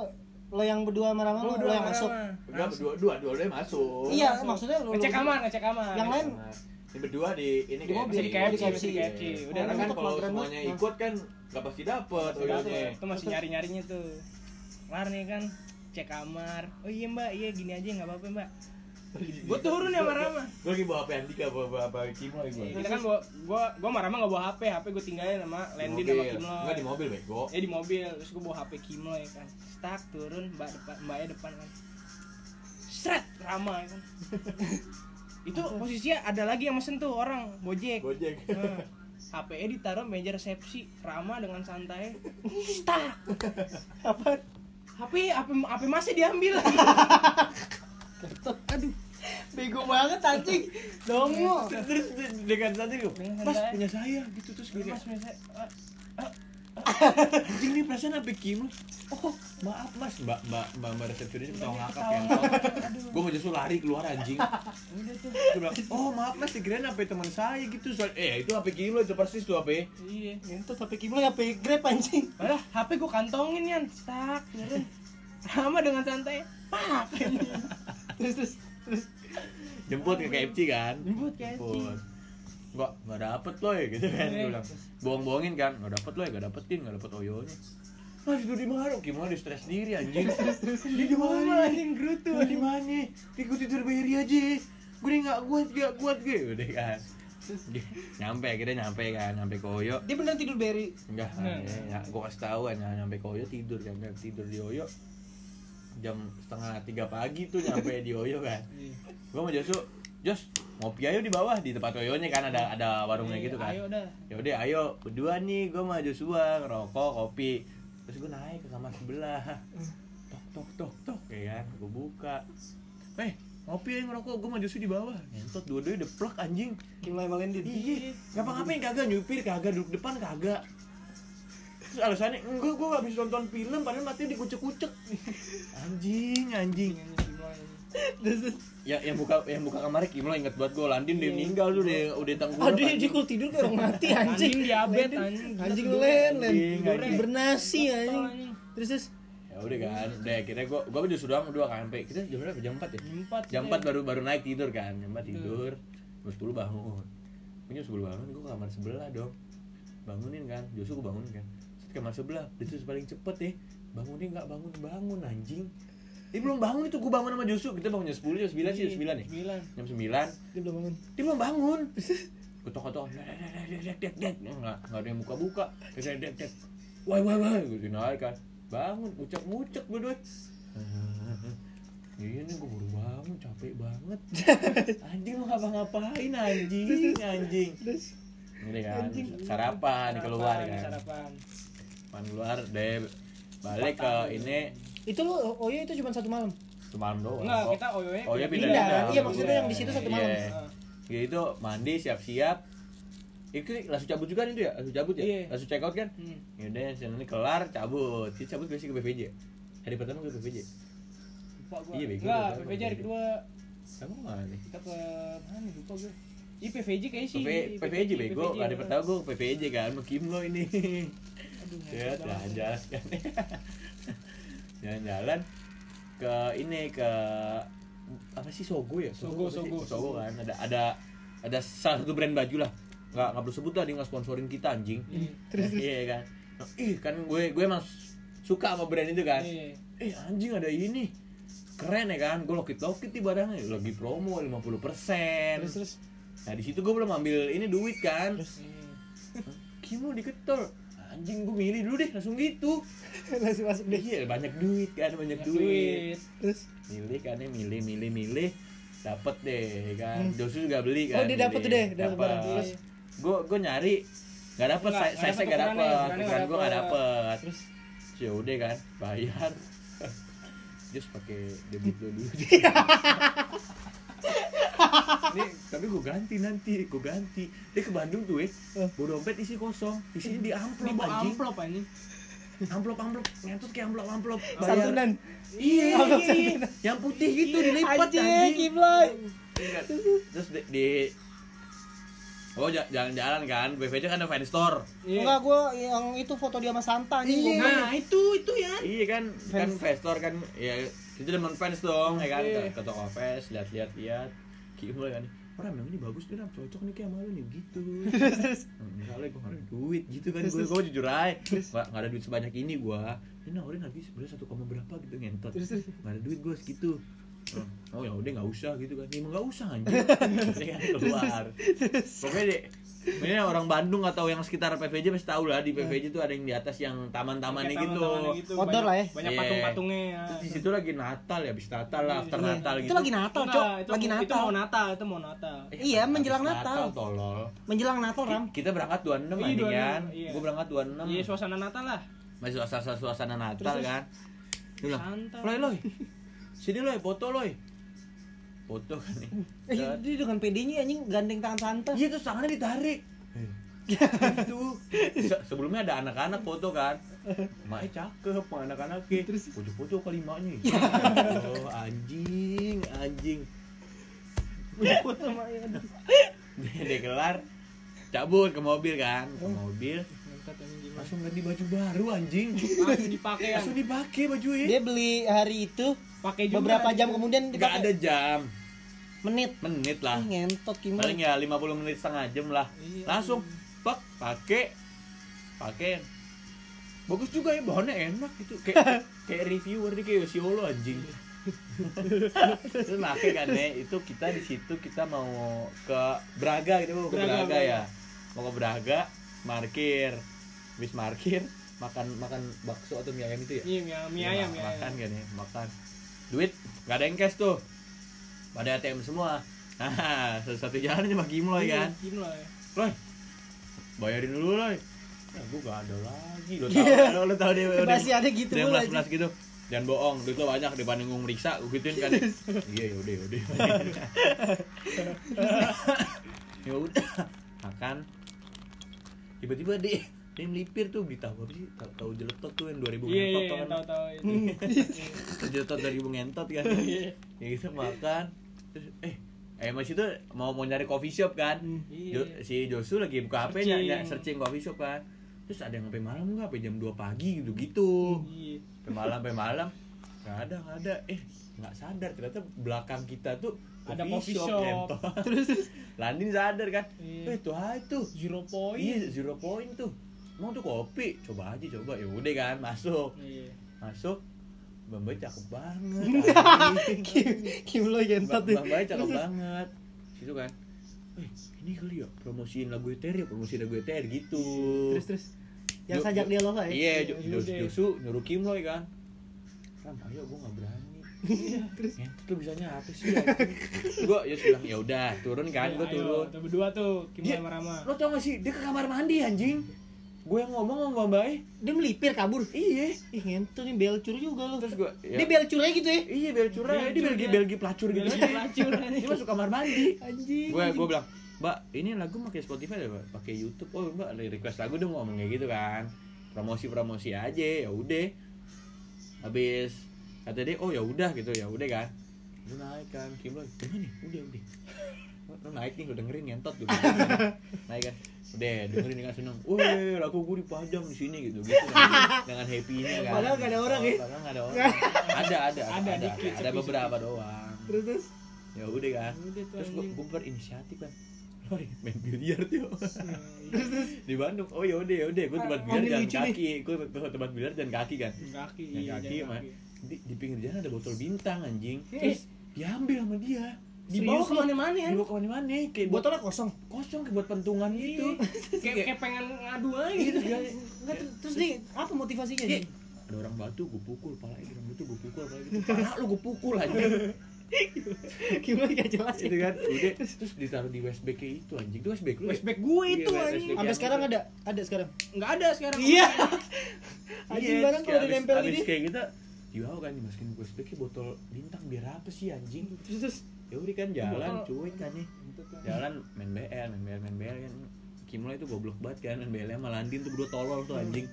lo yang berdua sama Rama lo, lo berdua yang masuk. Enggak, berdua dua dua dua masuk. Iya Masuk. maksudnya lo ngecek kamar ngecek kamar Yang lain? ini berdua di ini Di kayak mobil, di KFC KFC. di KFC. Udah itu kan kalau semuanya ikut kan gak pasti dapet itu masih nyari nyarinya tuh. Kelar nih kan cek kamar. Oh iya mbak iya gini aja nggak apa-apa mbak gue turun ya sama Rama. Gue lagi bawa HP Andika bawa bawa apa Kimo lagi bawa kita kan bawa gue gue sama Rama nggak bawa HP HP gue tinggalin sama Landin sama. Kimlo Enggak di mobil bego. Ya di mobil. Terus gue bawa HP Kimlo ya kan. Stuck turun mbak depan mbaknya depan kan. Seret Rama ya kan. Itu posisinya ada lagi yang mesen tuh orang Gojek. Nah, HP-nya ditaruh meja resepsi Rama dengan santai. Stuck apa HP HP HP masih diambil aduh bego banget anjing. Dongo terus dengan itu Dengan mas punya saya gitu terus gue mas mas ah, anjing nih perasaan apa Kim oh maaf mas. Mbak mbak mbak mbak resepsionis ketawa ngakak ya. Aduh gue mau justru lari keluar anjing. Udah tuh. Gue bilang oh maaf mas dikirain HP teman saya gitu. Soal eh itu HP Kim itu persis tuh HP iya. Itu HP Kimlo HP Grab anjing? Padahal HP gue kantongin yan, tak turun. Sama dengan santai, pak. terus terus terus jemput ke KFC kan Jemput KFC. Jemput. Enggak, enggak dapet loh ya gitu kan Eh. gue bilang. Bohong-bohongin kan, enggak dapet loh ya, enggak dapetin, enggak dapet oyonya. Mas itu di mana? Gimana di stres diri anjing. Di di mana anjing gerutu di mana? Di gue tidur beri aja. Gue enggak kuat, enggak kuat gue. Udah kan. nyampe akhirnya nyampe kan nyampe ke Oyo dia beneran tidur beri enggak Nah. ya, gue kasih tahu kan nyampe ke Oyo tidur kan tidur di Oyo jam setengah tiga pagi tuh nyampe di Oyo kan. Gue mau Josu Jos ngopi ayo di bawah di tempat Oyonya kan ada ada warungnya gitu kan. Ayo dah. ya udah ayo berdua nih gue sama Joshua ngerokok kopi. Terus gue naik ke kamar sebelah. Tok tok tok tok ya kan gue buka. Eh ngopi aja ngerokok gue sama Joshua di bawah. Ngentot dua-duanya deplek anjing. Kimlo sama Lendin iya ngapa-ngapain kagak nyupir kagak duduk depan kagak terus alasannya enggak gue habis nonton film padahal matanya dikucek-kucek. Anjing anjing. Ya yang buka yang buka kamarnya Kimlo inget banget gue Landin dia meninggal tuh udah udah tengkurap aduh dia kalau tidur kayak orang mati anjing Anjing. diabet anjing. anjing len len. Bernasi anjing. Terus terus. Ya udah kan udah akhirnya gue gue udah sudah dua kan sampai kita jam berapa? Jam 4 ya? Empat. jam deh. 4 baru baru naik tidur kan jam 4 tidur. Jam 10 bangun. Jam 10 bangun gue kamar sebelah dong. Bangunin kan Josu gue bangunin kan kamar sebelah itu paling cepet deh bangunin nggak bangun bangun anjing. Dia belum bangun itu gue bangun sama Josu. Kita bangun jam 10 jam 9 sih jam 9 nih Sembilan. jam 9 dia belum bangun. Dia belum bangun. Ketok ketok dek dek dek nggak nggak ada yang buka buka dek dek dek wah wah wah gue dinaik kan bangun ucap ngucek gue doy Iya nih gue baru bangun capek banget. Anjing lu ngapa-ngapain anjing anjing. Ini kan sarapan keluar kan. Sarapan. Sarapan keluar deh balik ke ini itu lu oh iya itu cuma satu malam semalam doang Enggak, kita oyonya Oh, iya, pindah. pindah. iya maksudnya yang di situ satu malam Iya. Ya itu mandi siap-siap. Itu langsung cabut juga nih itu ya? Langsung cabut ya? Iya. Langsung check out kan? Hmm. Ya udah yang ini kelar cabut. Dia cabut biasanya ke BPJ. Hari pertama ke BPJ. Lupa. Iya, bego, Enggak, PVJ hari kedua Kamu mana nih? kita ke mana nih, lupa gue. Iya PVJ kayaknya sih. PV, PVJ bego, hari pertama gue ke PVJ kan, mau Kimlo ini. Aduh, Ya, jalan-jalan kan. Jalan-jalan ke ini ke apa sih Sogo ya? Sogo? Sogo, Sogo Sogo. kan. Ada ada ada salah satu brand baju lah. Nggak nggak perlu sebut lah dia nggak sponsorin kita anjing. Iya. Terus, terus. Iya kan. Ih kan gue gue emang suka sama brand itu kan. Iya. Eh anjing ada ini. Keren ya kan. Gue lokit-lokit di barangnya lagi promo 50%. terus terus Nah, di situ gue belum ambil ini duit kan. Iya. Kimo diketol. Anjing gue milih dulu deh langsung gitu. langsung masuk deh Iya banyak duit kan banyak Banyak duit. terus Milih kan ya milih milih milih dapet deh kan. Josu juga beli Oh, kan. dia dapet tuh deh. Dapet. Terus? Gue gue nyari nggak dapet size nggak size dapet nggak ukuran gue nggak nggak dapet terus ya udah kan bayar Just pakai debit dulu Nih, tapi gue ganti nanti, gue ganti. Dia ke Bandung tuh, eh. Bawa dompet isi kosong, isinya di Ini amplop bawa anjing. amplop anjing. Amplop amplop, ngentut kayak amplop amplop. santunan Iya, Amplop iya, iya. Yang putih gitu dilipat anjing. Kimloy Iya. Terus di, di Oh ja- jalan-jalan kan, BVJ kan ada fan store. Iya. enggak gua yang itu foto dia sama Santa anjing Iya. Nah, itu itu ya. Iya kan, kan fan store kan, ya itu demen fans dong, ya kan, Iya. ke, ke toko fans, lihat-lihat lihat, Kimul kan, Ram yang ini bagus nih Ram, cocok nih kayak sama lu nih gitu. Misalnya gue ada duit gitu kan, gue gue jujur aja, nggak nggak ada duit sebanyak ini gue, ini nawarin habis sebenarnya satu koma berapa gitu ngentot, nggak ada duit gue segitu. Oh ya udah nggak usah gitu kan, emang nggak usah anjing, Akhirnya kan keluar. Pokoknya deh, ini orang Bandung atau yang sekitar PVJ pasti tahu lah di PVJ tuh ada yang di atas yang taman-tamannya gitu. gitu. Outdoor lah ya. Banyak Iya. patung-patungnya ya. Terus di situ lagi Natal ya, habis Natal lah, after Iya. Natal gitu. itu lagi Natal cok itu, lagi Itu Natal mau Natal, itu mau Natal. Eh, Iya, menjelang Natal. tolol. menjelang Natal ram Kita berangkat 26 Iya, anjing 26, kan. iya. Gua berangkat 26. Iya, suasana Natal lah. Masih suasana suasana Natal Terus, kan. dia bilang Santai. loy loy sini loy foto loy foto kan nih Eh, dia dengan PD-nya anjing gandeng tangan santai. iya terus tangannya ditarik. Gitu Se- sebelumnya ada anak-anak foto kan. Maknya cakep sama anak-anaknya. Terus? Foto-foto kali maknya. Oh anjing anjing. Foto sama ya. dia, kelar cabut ke mobil kan. Ke mobil. Anjing gimana? langsung ganti baju baru anjing. Langsung dipakai langsung dipakai baju ya. Dia beli hari itu Pakai juga. beberapa jam kemudian nggak dipakai. ada jam menit. menit lah. Ih, ngentot gimana? paling ya 50 menit setengah jam lah. Iya. langsung pak pakai pakai bagus juga ya bahannya enak gitu. Kayak kayak reviewer nih kayak Yosiolo anjing. Terus pakai kan ya itu kita di situ kita mau ke Braga gitu mau ke Braga, Braga, ya. Mau ke Braga parkir habis parkir makan makan bakso atau mie ayam itu ya? Iya, mie, mie Ya, ayam, mie makan ayam. kan ya makan. Duit nggak ada yang cash tuh pada ATM semua. Nah satu-satu jalan cuma Kimloy kan. Gimana ya? Loy bayarin dulu Loy. Ya gua gak ada lagi. Lo tau kan lo tau dia Masih ada gitu dia mulu melas melas gitu. Jangan bohong duit lo banyak di panggung meriksa gua gituin kan. Iya yaudah yaudah ya udah. Makan. Tiba-tiba dia dia melipir tuh beli tahu apa sih tahu tahu jeletot tuh yang 2000 Iya, ngentot iya, iya, kan tahu-tahu itu. jeletot 2000 ngentot kan Iya. ya gitu makan terus eh eh masih itu mau mau nyari coffee shop kan Iya. Jo- si Josu lagi buka HP nya Searching. nya searching coffee shop kan terus ada yang sampai malam nggak sampai jam 2 pagi gitu gitu Iya. sampai malam sampai malam nggak ada nggak ada eh nggak sadar ternyata belakang kita tuh Ada coffee shop. ngentot. terus Landin sadar kan Iya. eh tuh hai tuh Zero point. iya zero point tuh mau tuh kopi coba aja coba ya udah kan masuk Iya. masuk Bang Bayi cakep banget anjing. Kim lo. Bang Bayi cakep banget situ kan eh ini kali ya promosiin lagu ETR ya promosiin lagu ETR gitu Terus terus. Yang sajak dia lo ya. iya Iya, Jo- udah. Josu nyuruh Kim Loy kan Ram ayo gue gak berani terus ngentot lu bisanya apa sih gue ya bilang ya udah turun kan Iya, gue ayo, turun berdua tuh, Kim sama Rama. lo tau gak sih dia ke kamar mandi anjing gue yang ngomong sama Bang Bayi Dia melipir kabur. iya. Ih ngentot nih belcur juga lo. terus gue Dia belcur aja gitu ya. iya bel curah dia Belcur belgi belgi pelacur gitu. Belgi aja. pelacur, dia masuk kamar mandi. Anjing. gue gue bilang mbak ini lagu pakai Spotify ya mbak? Pakai YouTube. Oh mbak request lagu dong ngomong kayak gitu kan. Promosi promosi aja ya udah. Habis kata dia oh ya udah gitu ya udah kan. Lu naik kan. Kim gimana? Nih udah udah. Lu naik nih lu dengerin ngentot gitu naik kan udah dengerin dengan seneng. Weh lagu gue dipajang di sini gitu gitu kan. dengan happy nya kan. Padahal nggak ada orang ya? padahal nggak ada orang. Ada ada Ada, ada dikit, ada sepi, beberapa doang. Terus terus. ya udah kan. Udah tuh, terus gue gue berinisiatif kan. Nih main biliar tuh Iya, di Bandung. Oh ya udah ya udah. Gue tempat Ah, biliar ambil jalan lucu kaki. Gue tempat biliar jalan kaki kan. Kaki, jalan iya, kaki jalan mah. kaki. di, di pinggir jalan ada botol bintang anjing. Eh. terus diambil sama dia Dibawa Serius, ke mana-mana ya? dibawa ke mana-mana kayak buat Botolnya kosong. kosong kayak buat pentungan gitu Kayak kayak pengen ngadu aja gitu gitu. Enggak ter- terus nih apa motivasinya Iya. nih? ada orang batu gue pukul pala ada orang batu gue pukul pala gitu pala lu gue pukul anjing Gimana gak jelas itu kan udah terus ditaruh di westback kayak itu anjing itu westback lu ya? Westback gue Iya, itu anjing. Sampai sekarang ada, ada sekarang. Enggak ada sekarang. Iya. Iya, Anjing barang kalau abis gini. kayak gitu Iya kan dimasukin gue sedikit botol bintang biar apa sih anjing Terus terus. Ya udah kan jalan cuek kan nih. jalan main BL main BL main BL kan. Kimlo itu goblok banget kan main BL sama Landin tuh berdua tolol tuh anjing.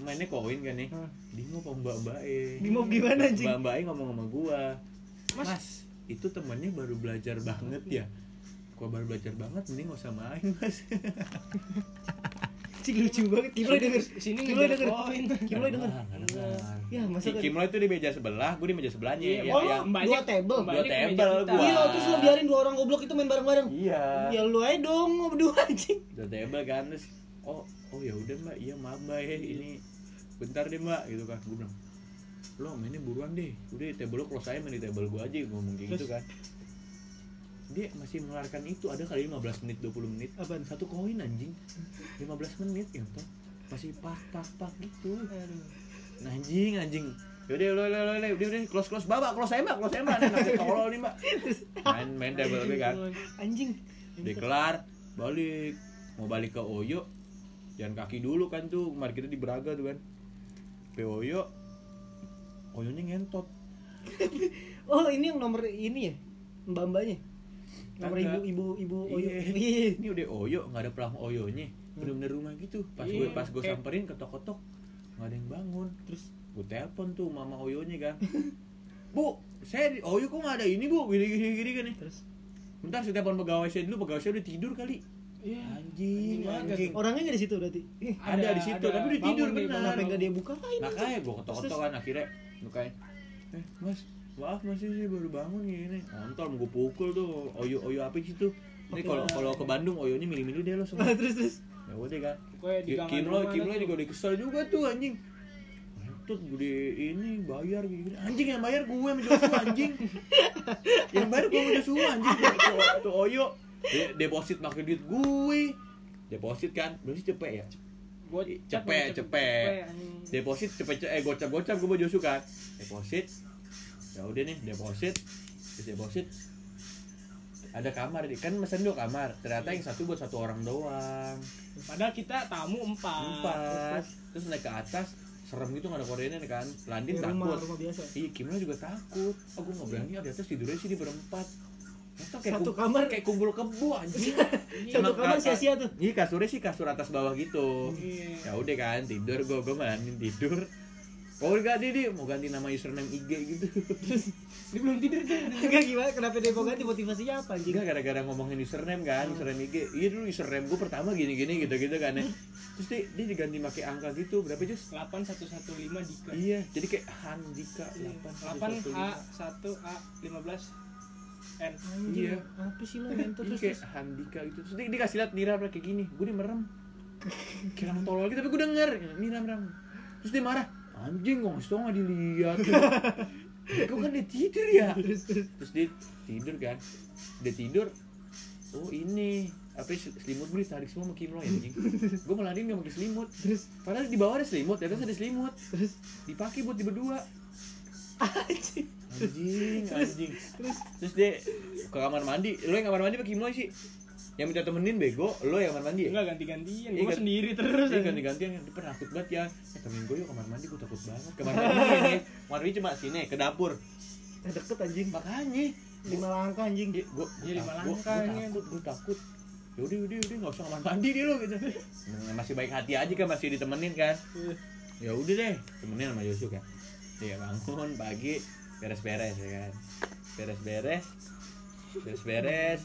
Mainnya koin kan nih. Hmm. di mau apa mbak mbak Di mau gimana, anjing? mbak mbak ngomong sama gua. Mas. mas, itu temennya baru belajar banget ya? Gua baru belajar banget mending gak usah main mas Cik lucu banget. Kimlo denger. Sini Kimlo denger. Kimlo denger. Ya masa Si kan. Kimlo itu di meja sebelah gua di meja sebelahnya Iya, ya, oh, dua table. Dua table gua. Iya, terus lo biarin dua orang goblok itu main bareng-bareng. iya Ya lu aja dong berdua anjing. udah table kan terus oh oh ya udah mbak iya maaf mbak ya ini bentar deh mbak gitu kan gue bilang lo mainnya buruan deh udah table lo close aja main di table gue aja ngomong kayak gitu kan dia masih mengeluarkan itu ada kali 15 menit 20 menit. Apaan? satu koin anjing. 15 menit ya toh. Masih pak pak pak gitu Nah, anjing anjing. Yaudah lo lo lo lo udah udah close close. Bawa close aja mbak close aja mbak nanti tolol nih mbak main main table gue kan? Anjing. udah kelar balik. Mau balik ke Oyo. Jalan kaki dulu kan tuh. Kemarin kita di Braga tuh kan. Ke Oyo. Oyonya ngentot. Oh ini yang nomor ini ya? Mbak mbaknya nomor ibu ibu ibu Iya. iya ini udah oyo nggak ada pelang oyonya. Bener-bener rumah gitu. Pas gue Iya, pas gue samperin ketok-ketok nggak ada yang bangun. Terus gue telepon tuh mama oyonya kan. Bu saya di oyo kok nggak ada ini bu? Gini gini gini gini. Terus? Bentar saya telepon pegawai saya dulu. Pegawai saya udah tidur kali. Iya. anjing Anjing orangnya nggak di situ berarti? Ih, ada, di situ tapi udah tidur benar. kenapa nggak dia bukain makanya gue ketok-ketok kan akhirnya mukanya eh mas maaf mas ini baru bangun gini kontol mau gue pukul tuh. Oyo oyo apa sih tuh? Ini kalau kalau ke Bandung oyonya milih-milih deh lo semua. Terus terus. Ya udah kan Kimlo rumah Kimlo ada juga udah kesel juga tuh anjing. Tut gue ini bayar gini, anjing yang bayar gue sama Joshua anjing. Yang bayar gue sama Joshua anjing. Tuh, Oyo. De- deposit pakai duit gue deposit kan berarti cepet ya? Cepet, cepet. anjing. deposit cepet eh gocap gocap gue sama Joshua kan? Deposit ya udah nih deposit terus deposit ada kamar kan mesen dua kamar ternyata yang satu buat satu orang doang. Padahal kita tamu empat. empat. Terus naik ke atas serem gitu nggak ada kordennya kan. Landin Di rumah takut. rumah biasa. Iya Kimlo juga takut. Oh gue nggak berani ah, di atas tidurnya sih di berempat. Kayak Satu kamar. kayak kumpul kebu anjing. Satu kamar ka- sia-sia tuh. Iya kasurnya sih kasur atas bawah gitu. Iya. ya udah kan tidur gue gue mainin tidur Oh enggak dia, dia mau ganti nama username IG gitu. Dia belum tidur tuh. enggak gimana? Kenapa dia mau ganti? Motivasinya apa anjing? Enggak gara-gara ngomongin username kan Username IG Iya dulu username gue pertama gini-gini gitu-gitu kan ya. Terus dia, dia diganti pakai angka gitu Berapa Jus? 8115 Dika. Iya jadi kayak Handika 8 A 1 A 15 N. Iya. apa sih lo Iya terus kayak terus Handika gitu. Terus dia, dia kasih liat Nira kayak gini Gue dia merem orang tolol gitu tapi gue denger. Nira merem. Terus dia marah Anjing gue ngasih tau gak dilihat. Gue kan dia tidur ya? Terus terus. Terus dia tidur kan? Dia tidur. Oh ini. Apa ya, selimut gue ditarik semua sama Kimlo ya anjing. Gue malah dia nggak pakai selimut. Terus. Padahal di bawah ada selimut di atas ada selimut. Terus. Dipakai buat di berdua. Anjing. Anjing anjing. terus. Terus dia ke kamar mandi. Lo yang kamar mandi pakai Kimlo sih yang minta temenin bego lo yang kamar mandi ya? Enggak ganti-gantian. Iya, Gua kan- sendiri terus. Iya ganti-gantian dia pernah takut banget ya eh, temenin gue yuk kamar mandi gue takut banget kamar mandi ini kamar mandi cuma sini ke dapur Eh, deket anjing makanya lima langkah anjing Iya, gua, Iya, lima langkah ini. takut, gua takut. Ya udah, udah, udah, nggak usah kamar mandi deh lo gitu. Nah, masih baik hati aja kan, masih ditemenin kan. Ya udah deh, temenin sama Yusuf kan. Dia bangun pagi, beres-beres ya kan. Beres-beres, beres-beres.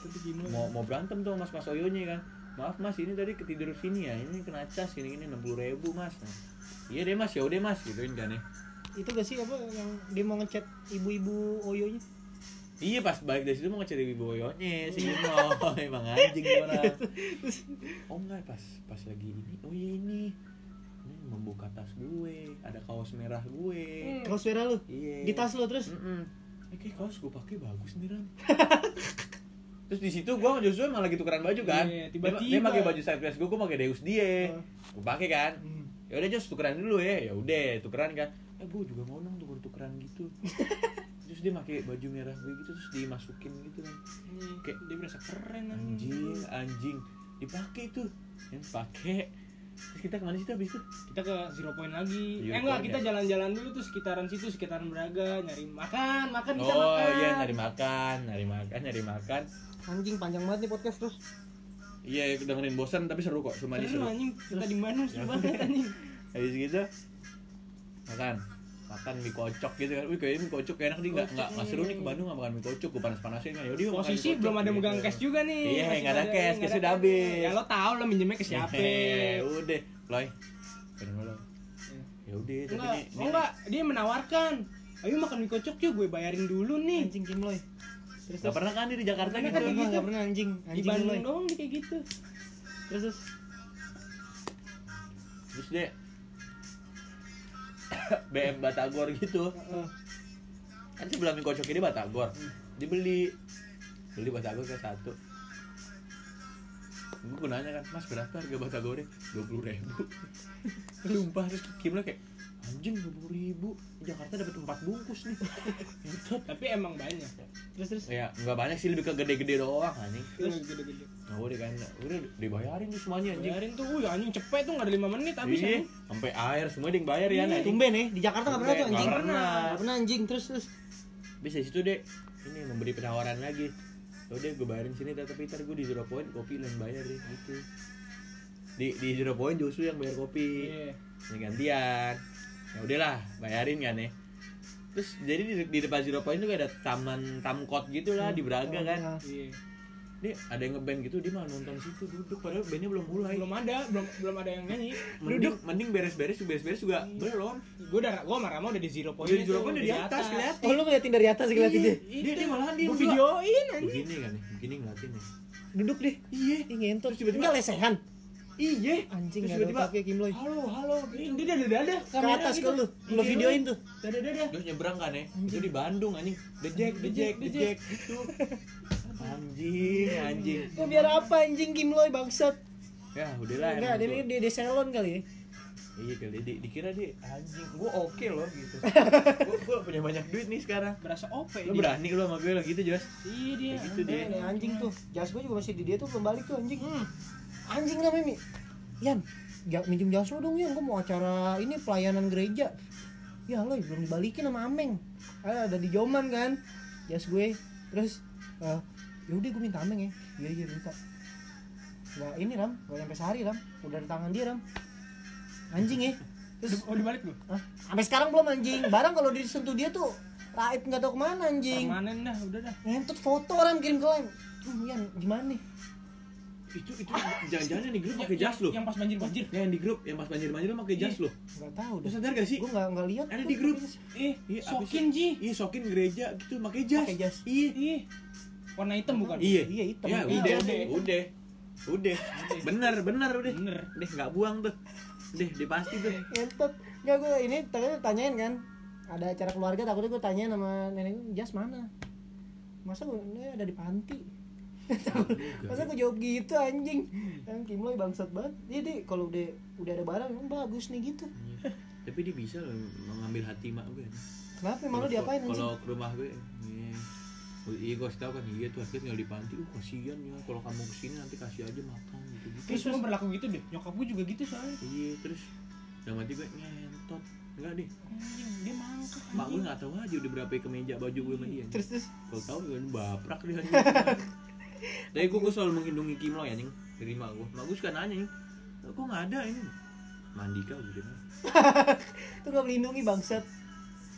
Mau mau berantem tuh mas mas Oyonya kan. Maaf mas, ini tadi ketidur sini ya. Ini kena cas gini gini enam puluh ribu mas. Nah, iya deh mas, ya udah mas gituin kan ya. itu gak sih apa yang dia mau ngechat ibu-ibu oyonya Iya pas balik dari situ mau ngecari ibu Oyonya si Imo emang anjing tuh orang. Oh enggak pas pas lagi ini oh iya ini ini membuka tas gue ada kaos merah gue. Hmm. kaos merah lu Iya. di tas lu terus Mm-mm. Eh kayak kaos gue pakai bagus nih Ram. Terus di situ gue sama Joshua emang lagi tukeran baju kan. Dia- tiba-tiba. Dia, pakai baju side dress gue, gue pakai Deus dia. Hmm. Gue pakai kan. Hmm. Ya udah Jos tukeran dulu ya. Ya udah tukeran kan. Eh gue juga mau dong tuker tukeran gitu. terus dia pakai baju merah gue gitu terus dimasukin gitu kan. Kayak dia berasa keren anjing anjing dipakai tuh yang pakai terus kita ke mana sih tuh abis itu Kita ke zero point lagi. Zero eh enggak, kita ya? jalan-jalan dulu tuh sekitaran situ, sekitaran Braga, nyari makan, makan kita oh makan. iya nyari makan nyari makan nyari makan anjing panjang banget nih podcast terus iya dengerin bosan tapi seru kok cuma Seru seru anjing, kita di mana seru Ya. banget anjing. habis gitu makan makan mie kocok gitu kan wih kayaknya mie kocok enak nih nggak nggak nggak seru nih ke Bandung nggak makan mie kocok gue panas panasin kan yaudah Posisi mie kocok, belum ada gitu. megang cash juga nih. Iya, nggak ada cash, cash udah habis. Ya lo tau lo minjemnya ke siapa. Hehe, udah loy lo ya udah tapi Enggak, nih- oh enggak, dia menawarkan. Ayo makan mie kocok yuk, gue bayarin dulu nih. anjing Kimloy terus terus. pernah kan di Jakarta gitu? kan gitu. nggak pernah anjing. Di anjing Bandung Kimloy doang dia kayak gitu. terus terus. Terus dia BM Batagor gitu. Kan sebelah mie kocok ini Batagor. Dibeli. Beli Batagor ke satu. Gue nanya kan mas berapa harga Batagornya? dua puluh ribu. Sumpah terus Kim kayak anjing dua puluh ribu. Di Jakarta dapat empat bungkus nih. Tapi emang banyak. terus terus? Ya nggak banyak sih lebih ke gede-gede doang anjing. Terus? gede-gede. nah udah kan udah dibayarin tuh semuanya anjing. Bayarin tuh, wih anjing cepet tuh nggak ada 5 menit habis Iya, anjing. sampai air semua dia yang bayar ya anjing. tumben nih di Jakarta nggak pernah tuh anjing. nggak pernah. Nggak pernah anjing terus terus. Bisa situ deh ini memberi penawaran lagi. Deh gue bayarin sini tapi ntar gue di zero point kopi yang bayar deh gitu. Di di zero point justru yang bayar kopi. Iya. ini gantian ya udahlah bayarin kan ya. Terus jadi di, di depan zero point itu kayak ada taman tamkot gitu lah di Braga kan. Iya. ini ada yang ngeband gitu dia malah nonton situ duduk padahal bandnya belum mulai. Belum ada, belum belum ada yang nyanyi. mending mending beres-beres beres-beres juga belum. Gue udah gue sama Rama udah di zero point. Udah zero point, udah di atas, kelihatan. oh lu ngeliatin dari atas ngeliatin dia dia dia malahan dia videoin anjing. begini kan ya begini ngeliatin ya. Duduk deh. Iya. Ngentot. Tiba-tiba- enggak lesehan iya. Anjing Terus nggak ada tiba-tiba, otaknya Kimloy halo halo. Ini dia dadah dadah ke atas ke lu lu videoin tuh. Dadah dadah. terus nyebrang kan ya itu di Bandung anjing. The jack the jack the jack itu anjing anjing. Kok biar apa anjing Kimloy bangsat? Ya udahlah enggak dia dia dia salon kali ya? Iya kali. Di, dikira dia anjing gua oke loh gitu. Gua, gua punya banyak duit nih sekarang. Berasa OP lu dia. berani lu sama gue lah gitu Jos? Iya dia. Kayak gitu dia. Nih, nih, anjing tuh. Jas gue juga masih di dia tuh belum balik tuh anjing anjing lah Mimi. Yan ya, minjem jas lo dong Yan. Gue mau acara ini pelayanan gereja. Ya lo belum dibalikin sama Ameng. Ah, ada di Joman kan? Jas gue. Terus eh ya udah gue minta Ameng ya. Iya iya minta. Gak ini Ram, gak nyampe sehari Ram. Udah di tangan dia Ram. Anjing ya. Terus Oh dibalik lu. Hah? Sampai sekarang belum anjing. Barang kalau disentuh dia tuh Raib nggak tahu ke mana anjing. Permanen dah, udah dah. Ngentut foto orang kirim ke lain Hmm, Yan, gimana nih? Itu itu jangan-jangan yang di grup pakai jas lo Yang pas banjir banjir. yang di grup yang pas banjir banjir pakai jas lo Gak tahu deh sadar gak sih Gue gak, nggak lihat Ada di grup. Eh, Iya, sokin Ji. iya sokin gereja gitu pakai jas Pakai jas. iya Iya. Warna hitam bukan? iya Iya, hitam. ya udah deh. udah udah bener bener udah Bener. deh nggak buang tuh deh dia pasti tuh Ngentut Gak gue ini tadi tanyain kan Ada acara keluarga takutnya gue tanyain sama nenek gue Jas mana? Masa gue ada di panti Masa gue jawab gitu anjing? Yang Kimloy bangsat banget. Iya deh kalau udah udah ada barang emang bagus nih gitu. Iya. tapi dia bisa loh mengambil hati mak gue. Kenapa? Emang lo Kalau- diapain anjing? kalau ke rumah gue iya. Oh, iya gue tau kan iya tuh akhirnya tinggal di panti. Uh kasihan ya kalau kamu ke sini nanti kasih aja makan gitu gitu Kayak semua berlaku gitu deh. Nyokap gue juga gitu soalnya. iya terus? Dalam hati gue ngentot. Enggak deh Anjing, dia mangkak. mak gue nggak tahu aja udah berapa kemeja baju gue sama dia Terus terus? Kalau tahu gue baprak dia. tapi gue, gue selalu menghindungi Kim Lo ya anjing. Dari mak gue mak gue suka nanya nih kok nggak ada ini mandi kau gitu kan Itu gak melindungi bangsat.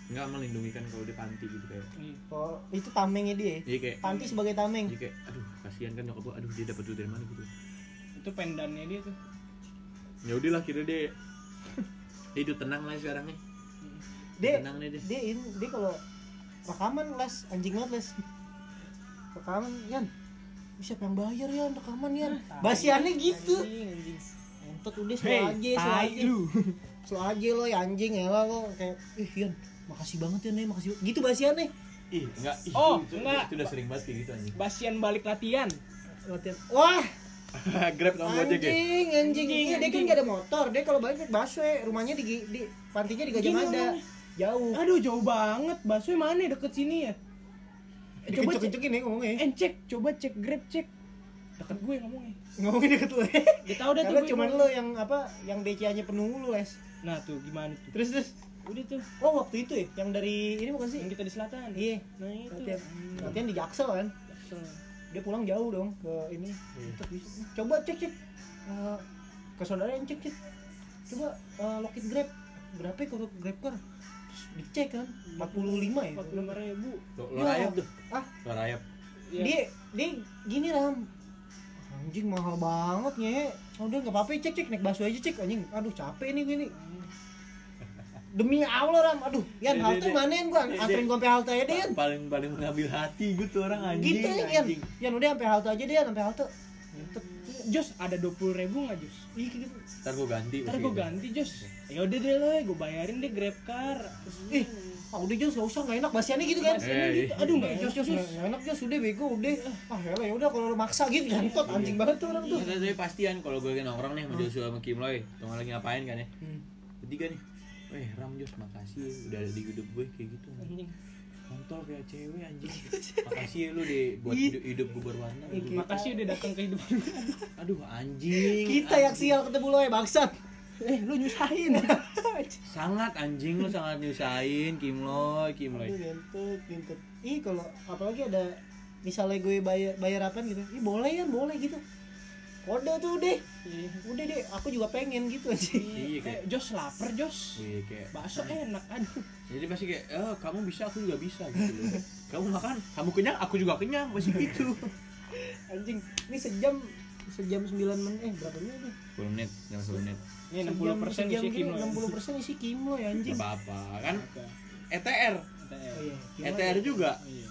Nggak melindungi kan kalau di panti gitu kayak. Iya. Oh itu tamengnya dia. Jadi kayak Panti sebagai tameng. Jadi kayak aduh kasihan kan nyokap gue aduh dia dapat duit dari mana gitu. Itu pendannya dia tuh. ya udahlah kira dia dia hidup tenang lah sekarang nih. Dia tenang nih dia. dia ini dia kalau rekaman les. Anjing banget les. Rekaman Yan siapa yang bayar ya rekaman Yan? Basiannya gitu. Entot udah Hey, aja tai aja. lu. aja lo ya anjing ya lo kayak ih Yan makasih banget ya nih makasih. Banget." gitu basiannya ih enggak ih, Oh, itu, enggak. itu udah sering banget kayak gitu anjing. Basian balik latihan. latihan. Wah! Grab sama gojek ya? Anjing anjing. Anjing, iya dia kan gak ada motor. Dia kalau balik naik busway. Rumahnya di, di pantinya di Gajah Mada. jauh. Aduh jauh banget. Bakso mana? Ya? deket sini ya? Coba cek, ya ngomongnya eh, cek, coba cek Grab cek. Deket gue ngomongnya. ngomongin deket lu Dia tahu dah tuh Karena cuman lo yang apa yang DC-nya penuh lu les Nah tuh gimana tuh? terus terus Udah tuh. oh waktu itu ya yang dari ini bukan sih Yang kita di selatan. iya Nah itu. latihan Hmm. latihan di Jaksel kan Jaksel. dia pulang jauh dong ke ini bisa. coba cek cek Eh, ke saudara yang cek cek coba eh, lokit grab berapa ya kalau grab car dicek kan 45 ya Empat puluh ribu. lo, Ya. lo rayap tuh ah lo rayap Iya. dia dia gini ram anjing mahal banget nge oh, udah nggak apa-apa cek cek naik busway aja cek anjing aduh capek nih gue nih demi Allah ram aduh yan Deh, halte deh. manein gua anterin gua sampai halte aja deh yan paling paling mengambil hati gue tuh orang anjing gitu yan anjing yan udah sampai halte aja deh yan sampai halte. Jos ada dua puluh ribu nggak Jos? Ih, gitu. ntar gue ganti Ntar gue ganti Jos. Ya udah deh lo, gue bayarin deh Grab car. ih ah udah jos gak usah gak enak. Basiannya gitu kan? Eh, gitu. iya. Aduh Nggak, nggak jos jos. nggak enak jos. Udah bego udah. Ah ya ya udah kalau lu maksa gitu kan tot anjing banget tuh orang tuh. Nggak, tapi pastian kalau gue nongkrong nih sama Joshua sama Kim Loy. Tuh lagi ngapain kan ya? Hmm. ketiga nih. Weh Ram Jos makasih. Ya, udah ada di hidup gue kayak gitu. Anjing. kontol kayak cewek anjing. Makasih ya lu deh buat hidup, hidup gue berwarna. Makasih udah datang ke hidup aduh anjing. Kita yang sial ketemu lo ya bangsat eh lu nyusahin. Sangat anjing lu sangat nyusahin Kimloy Kimloy Aduh, ngentot, ngentot. Ih kalau apalagi ada misalnya gue bayar bayar apa gitu, ih boleh ya boleh gitu. Kode tuh deh, udah deh, aku juga pengen gitu aja. iya kayak Eh, Jos lapar Jos. Iya kayak bakso enak aduh. Jadi pasti kayak eh kamu bisa aku juga bisa gitu. Loh kamu makan kamu kenyang aku juga kenyang pasti gitu. Anjing, ini sejam sejam 9 menit. Eh berapa menit nih? 10 menit jangan 10 menit ini 60 persen sejam isi gini, kimlo 60 persen isi kimlo ya anjing. Gak apa-apa kan Oke. ETR Oh, iya, ETR ya. juga Iya.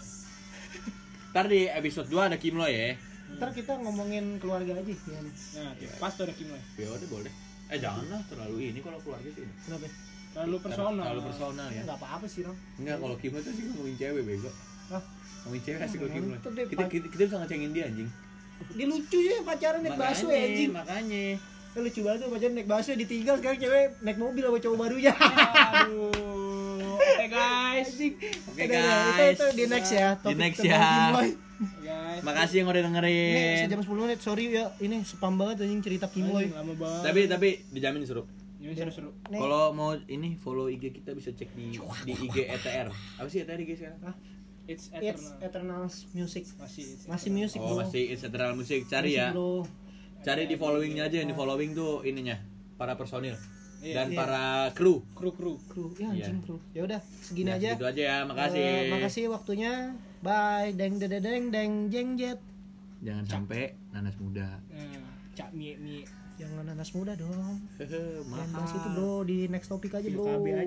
ntar di episode 2 ada Kimlo ya Ntar kita ngomongin keluarga aja ya nih. Nah, pas tuh ada kimlo. ya udah boleh eh jangan lah terlalu ini kalau keluarga sih Kenapa? Terlalu personal. terlalu personal ya Enggak apa-apa sih, Ram. enggak kalau Kimlo tuh sih ngomongin cewek bego Hah? ngomongin cewek asik kalau Kimlo kita, kita, kita bisa ngecengin dia anjing Dia lucu ya pacaran naik bakso ya anjing. makanya Eh, lucu banget tuh pacaran naik bakso ditinggal sekarang cewek naik mobil sama cowok barunya. Aduh. Oke guys. oke Udah, udah, itu, guys itu di next ya. Di next ya. Guys. makasih yang udah Ini dengerin sejam 10 menit, sorry ya. Ini spam banget anjing cerita. Anjing, lama banget. tapi tapi dijamin seru ini seru-seru. Nih, kalau mau ini follow IG kita bisa cek di di IG ETR apa sih ETR IG sekarang Hah? It's It's eternal. Eternals Music. Masih it's Masih eternal. music, oh bro. masih It's Eternal Music cari Masih, ya Bro. Cari di followingnya aja yang di following tuh ininya para personil Iya, dan iya. para kru Kru kru. Kru, ya Iya. anjing kru. Ya udah, segini Nah, aja. gitu aja ya makasih Eh, makasih waktunya. Bye. Deng deng deng deng jeng jet. jangan sampai nanas muda Nah, cak mie mie. Jangan nanas muda dong. Hehe, bahas mahal itu bro di next topik aja bro. Bye